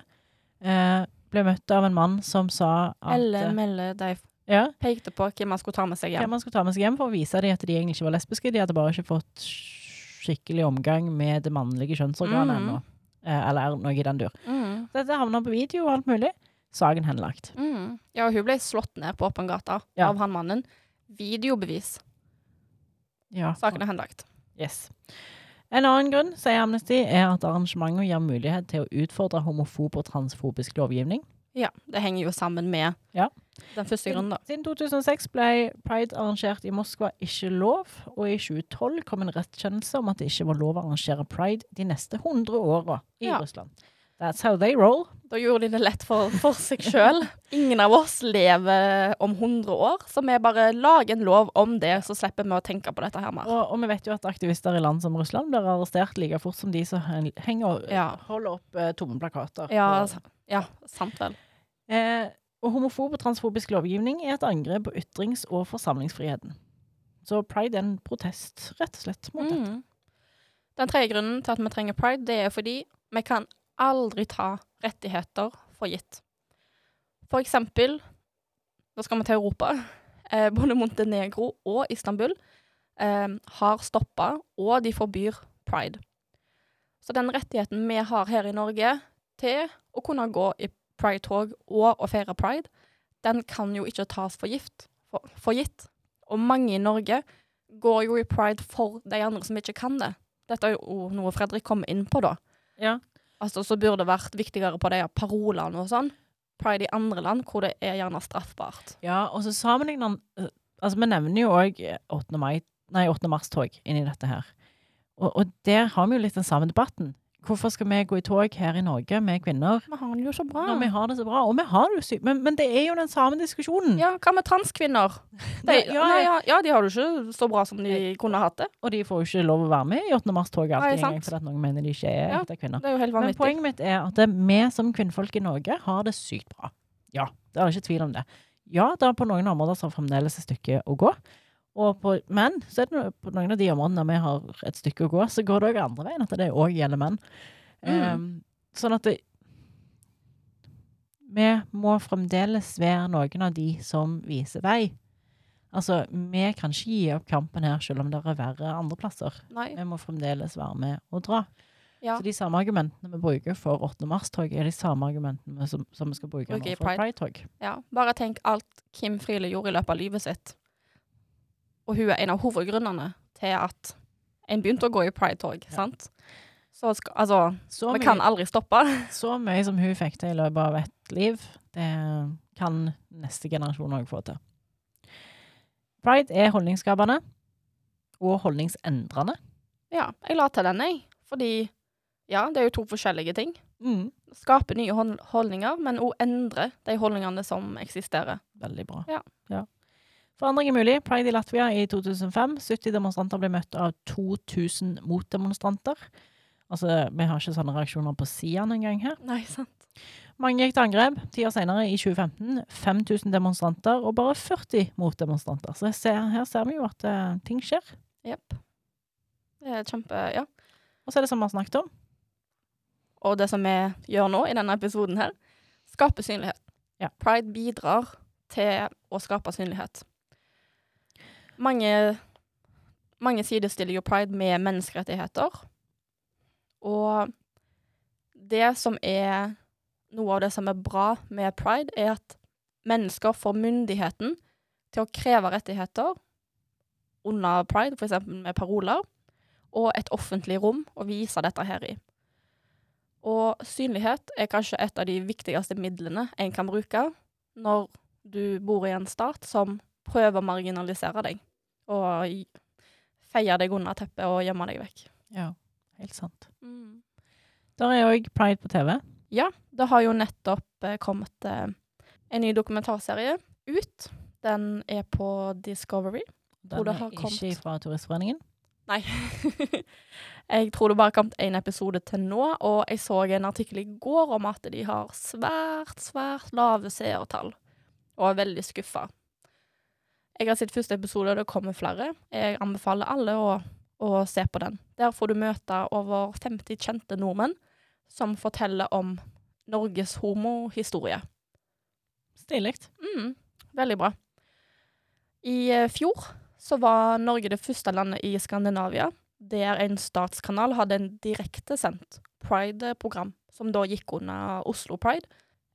Eh, ble møtt av en mann som sa at
Eller
melde
Melle de
ja,
pekte på hvem man skulle ta med seg hjem.
Hvem man skulle ta med seg hjem for å vise dem at de egentlig ikke var lesbiske. De hadde bare ikke fått skikkelig omgang med det mannlige kjønnsorganet
Mhm.
ennå. Eh, eller noe i den dur.
Mm.
Dette havna på video og alt mulig. Saken henlagt.
Mm. Ja, hun ble slått ned på åpen gata
Ja.
av han mannen. Videobevis.
Ja.
Saken er henlagt.
Yes. En annen grunn, sier Amnesty, er at arrangementet gir mulighet til å utfordre homofob og transfobisk lovgivning.
Ja, det henger jo sammen med
Ja.
den første grunnen, da.
Siden 2006 ble pride arrangert i Moskva ikke lov, og i 2012 kom en rettskjennelse om at det ikke var lov å arrangere pride de neste 100 åra i
Ja.
Russland. That's how they roll.
Da gjorde de det lett for, for seg sjøl. [laughs] Ingen av oss lever om 100 år, så vi bare lager en lov om det, så slipper vi å tenke på dette her mer.
Og, og vi vet jo at aktivister i land som Russland blir arrestert like fort som de som hen- henger
Ja.
holder opp eh, tomme plakater.
Ja,
på-
ja sant vel.
Eh, og homofob og transfobisk lovgivning er et angrep på ytrings- og forsamlingsfriheten. Så pride er en protest, rett og slett, mot dette.
Mm. Den tredje grunnen til at vi trenger pride, det er fordi vi kan aldri ta rettigheter for gitt. For eksempel, da skal vi til Europa. [laughs] Eh, både Montenegro og Istanbul eh, har stoppa, og de forbyr pride. Så den rettigheten vi har her i Norge til å kunne gå i pride-tog og å feire pride, den kan jo ikke tas for, gift, for, for gitt. Og mange i Norge går jo i pride for de andre som ikke kan det. Dette er jo noe Fredrik kom inn på, da.
Ja.
Altså, så burde det vært viktigere på de parolene og sånn. Pride i andre land hvor det er gjerne straffbart.
Ja, og så sammenligner han eh, Altså, vi nevner jo òg 8. mai Nei, 8. mars-tog inni dette her. Og, og der har vi jo litt den samme debatten. Hvorfor skal vi gå i tog her i Norge med kvinner
Vi har det jo så bra.
når vi har det så bra? Og vi har det jo sykt, men, men det er jo den samme diskusjonen.
Ja, hva med transkvinner? [laughs] De,
Ja, ja,
ja, de har det jo ikke så bra som de kunne hatt det.
Og de får jo ikke lov å være med i 8. mars-toget alltid engang, fordi noen mener de ikke er
Ja,
ekte kvinner.
Det er jo helt
Men poenget mitt er at vi som kvinnfolk i Norge har det sykt bra. Ja, det er ikke tvil om det. Ja, det er på noen områder som fremdeles et stykke å gå. Og på, men så er det på noen av de områdene vi har et stykke å gå, så går det òg andre veien, at det òg gjelder menn.
Mm.
Um, sånn at det, vi må fremdeles være noen av de som viser vei. Altså, vi kan ikke gi opp kampen her, selv om det er verre andre plasser.
Nei.
Vi må fremdeles være med og dra.
Ja.
Så de samme argumentene vi bruker for 8. mars-tog, er de samme argumentene som, som vi skal bruke
Bruker
nå for
Pride.
Pride-tog.
Ja, bare tenk alt Kim Friele gjorde i løpet av livet sitt. Og hun er en av hovedgrunnene til at en begynte å gå i pride-tog,
Ja.
sant? Så altså,
Så,
vi
mye-
kan aldri stoppe. [laughs]
så mye som hun fikk til i løpet av et liv, det kan neste generasjon òg få til. Pride er holdningsskapende og holdningsendrende.
Ja, jeg la til den, jeg. Fordi, ja, det er jo to forskjellige ting.
Mm.
Skape nye holdninger, men òg endre de holdningene som eksisterer.
Veldig bra.
Ja. Ja.
Forandring er mulig. Pride i Latvia i 2005. 70 demonstranter ble møtt av 2000 motdemonstranter. Altså, vi har ikke sånne reaksjoner på Sian engang her.
Nei, sant.
Mange gikk til angrep. Ti år senere, i 2015, 5000 demonstranter og bare 40 motdemonstranter. Så ser, her ser vi jo at uh, ting skjer.
Jepp. Det er kjempe Ja.
Og så er det som vi har snakket om.
Og det som vi gjør nå i denne episoden her, skape synlighet.
Ja.
Pride bidrar til å skape synlighet. Mange, mange sidestiller jo pride med menneskerettigheter. Og det som er noe av det som er bra med pride, er at mennesker får myndigheten til å kreve rettigheter under pride, f.eks. med paroler, og et offentlig rom å vise dette her i. Og synlighet er kanskje et av de viktigste midlene en kan bruke når du bor i en stat som prøver å marginalisere deg, og feie deg under teppet og gjemme deg vekk.
Ja, helt sant.
Mm.
Der er òg Pride på TV.
Ja, det har jo nettopp eh, kommet eh, en ny dokumentarserie ut. Den er på Discovery.
Den
det
er
kommet.
ikke fra Turistforeningen.
Nei. [laughs] jeg tror det bare har kommet én episode til nå, og jeg så en artikkel i går om at de har svært, svært lave seertall, og er veldig skuffa. Jeg har sett første episode, og det kommer flere. Jeg anbefaler alle å, å se på den. Der får du møte over 50 kjente nordmenn som forteller om Norges homohistorie.
Stilig.
Mm, veldig bra. I eh, fjor så var Norge det første landet i Skandinavia der en statskanal hadde en direktesendt Pride-program, som da gikk under Oslo Pride.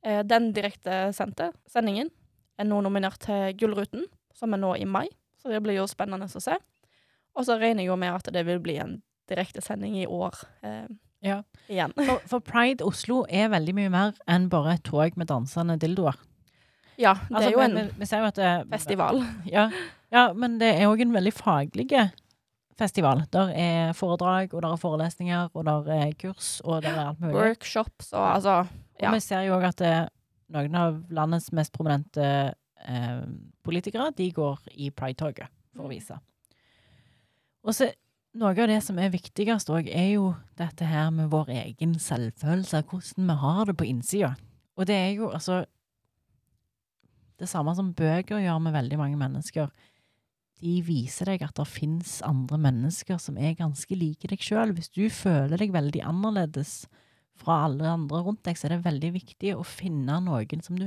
Eh, den direktesendte sendingen er nå nominert til Gullruten, som er nå i mai, så det blir jo spennende å se. Og så regner jeg jo med at det vil bli en direktesending i år eh,
Ja.
igjen.
For, for Pride Oslo er veldig mye mer enn bare et tog med dansende dildoer.
Ja, det
Altså,
er jo en
vi, vi jo det,
festival. [laughs]
Ja, ja, men det er òg en veldig faglig festival. Der er foredrag, og der er forelesninger, og der er kurs, og der er alt mulig.
Workshops og altså
Og vi ser jo òg at det, noen av landets mest prominente eh, politikere, de går i Pride-toget for å vise. Og så noe av det som er viktigst òg, er jo dette her med vår egen selvfølelse, hvordan vi har det på innsida. Og det er jo altså det samme som bøker gjør med veldig mange mennesker. De viser deg at det fins andre mennesker som er ganske like deg sjøl. Hvis du føler deg veldig annerledes fra alle andre rundt deg, så er det veldig viktig å finne noen som du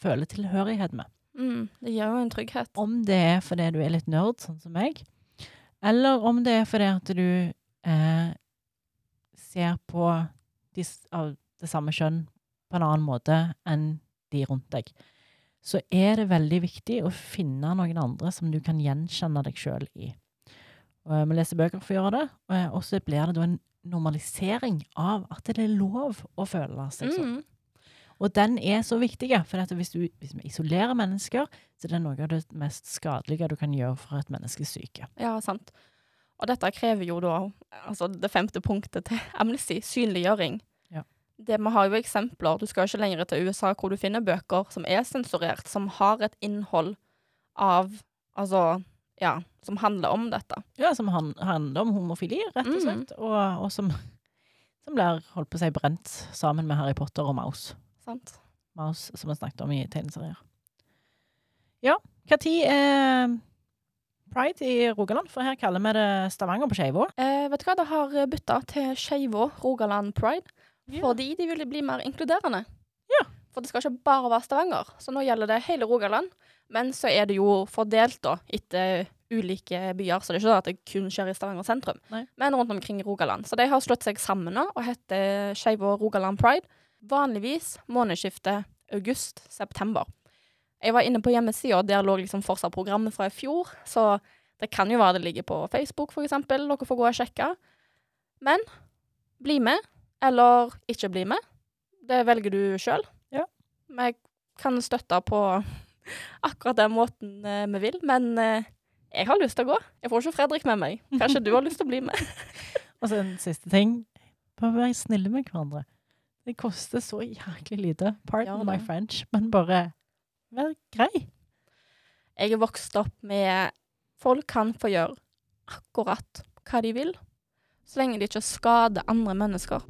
føler tilhørighet med.
Mm, Det gir jo en trygghet.
Om det er fordi du er litt nerd, sånn som meg, eller om det er fordi at du eh, ser på de av det samme kjønn på en annen måte enn de rundt deg, så er det veldig viktig å finne noen andre som du kan gjenkjenne deg sjøl i. Og, vi leser bøker for å gjøre det, og, og så blir det da en normalisering av at det er lov å føle seg sånn.
Mm,
Og den er så viktig, for hvis, du, hvis vi isolerer mennesker, så er det noe av det mest skadelige du kan gjøre for et menneskes syke.
ja, sant. Og dette krever jo da altså det femte punktet til [laughs] Amnesty, synliggjøring.
Ja.
Det, vi har jo eksempler, du skal ikke lenger til USA, hvor du finner bøker som er sensurert, som har et innhold av Altså, ja, som handler om dette.
Ja, som han, handler om homofili, rett og
Mm.
slett, og, og som, som blir holdt på å si brent sammen med Harry Potter og Mouse.
Sant?
Mouse, som vi snakket om i tegneserier. Ja, tid er pride i Rogaland? For her kaller vi det Stavanger på Skeivå.
Eh, vet du hva, det har bytta til Skeivå Rogaland Pride, fordi de ville bli mer inkluderende.
Ja.
For det skal ikke bare være Stavanger, så nå gjelder det hele Rogaland. Men så er det jo fordelt da, etter ulike byer, så det er ikke sånn at det kun skjer i Stavanger sentrum,
Nei.
men rundt omkring i Rogaland. Så de har slått seg sammen nå og heter Skeivå Rogaland Pride. Vanligvis månedsskiftet august-september. Jeg var inne på hjemmesida, der lå liksom fortsatt programmet fra i fjor, så det kan jo være det ligger på Facebook, for eksempel. Dere får gå og sjekke. Men bli med, eller ikke bli med. Det velger du sjøl.
Ja.
Vi kan støtte på akkurat den måten eh, vi vil, men eh, jeg har lyst til å gå. Jeg får ikke Fredrik med meg. Kanskje du har lyst til å bli med? [laughs]
Og så en siste ting. Bare være snille med hverandre. Det koster så jæklig lite. Pardon
Ja,
my. French, men bare vær grei.
Jeg er vokst opp med folk kan få gjøre akkurat hva de vil, så lenge de ikke skader andre mennesker.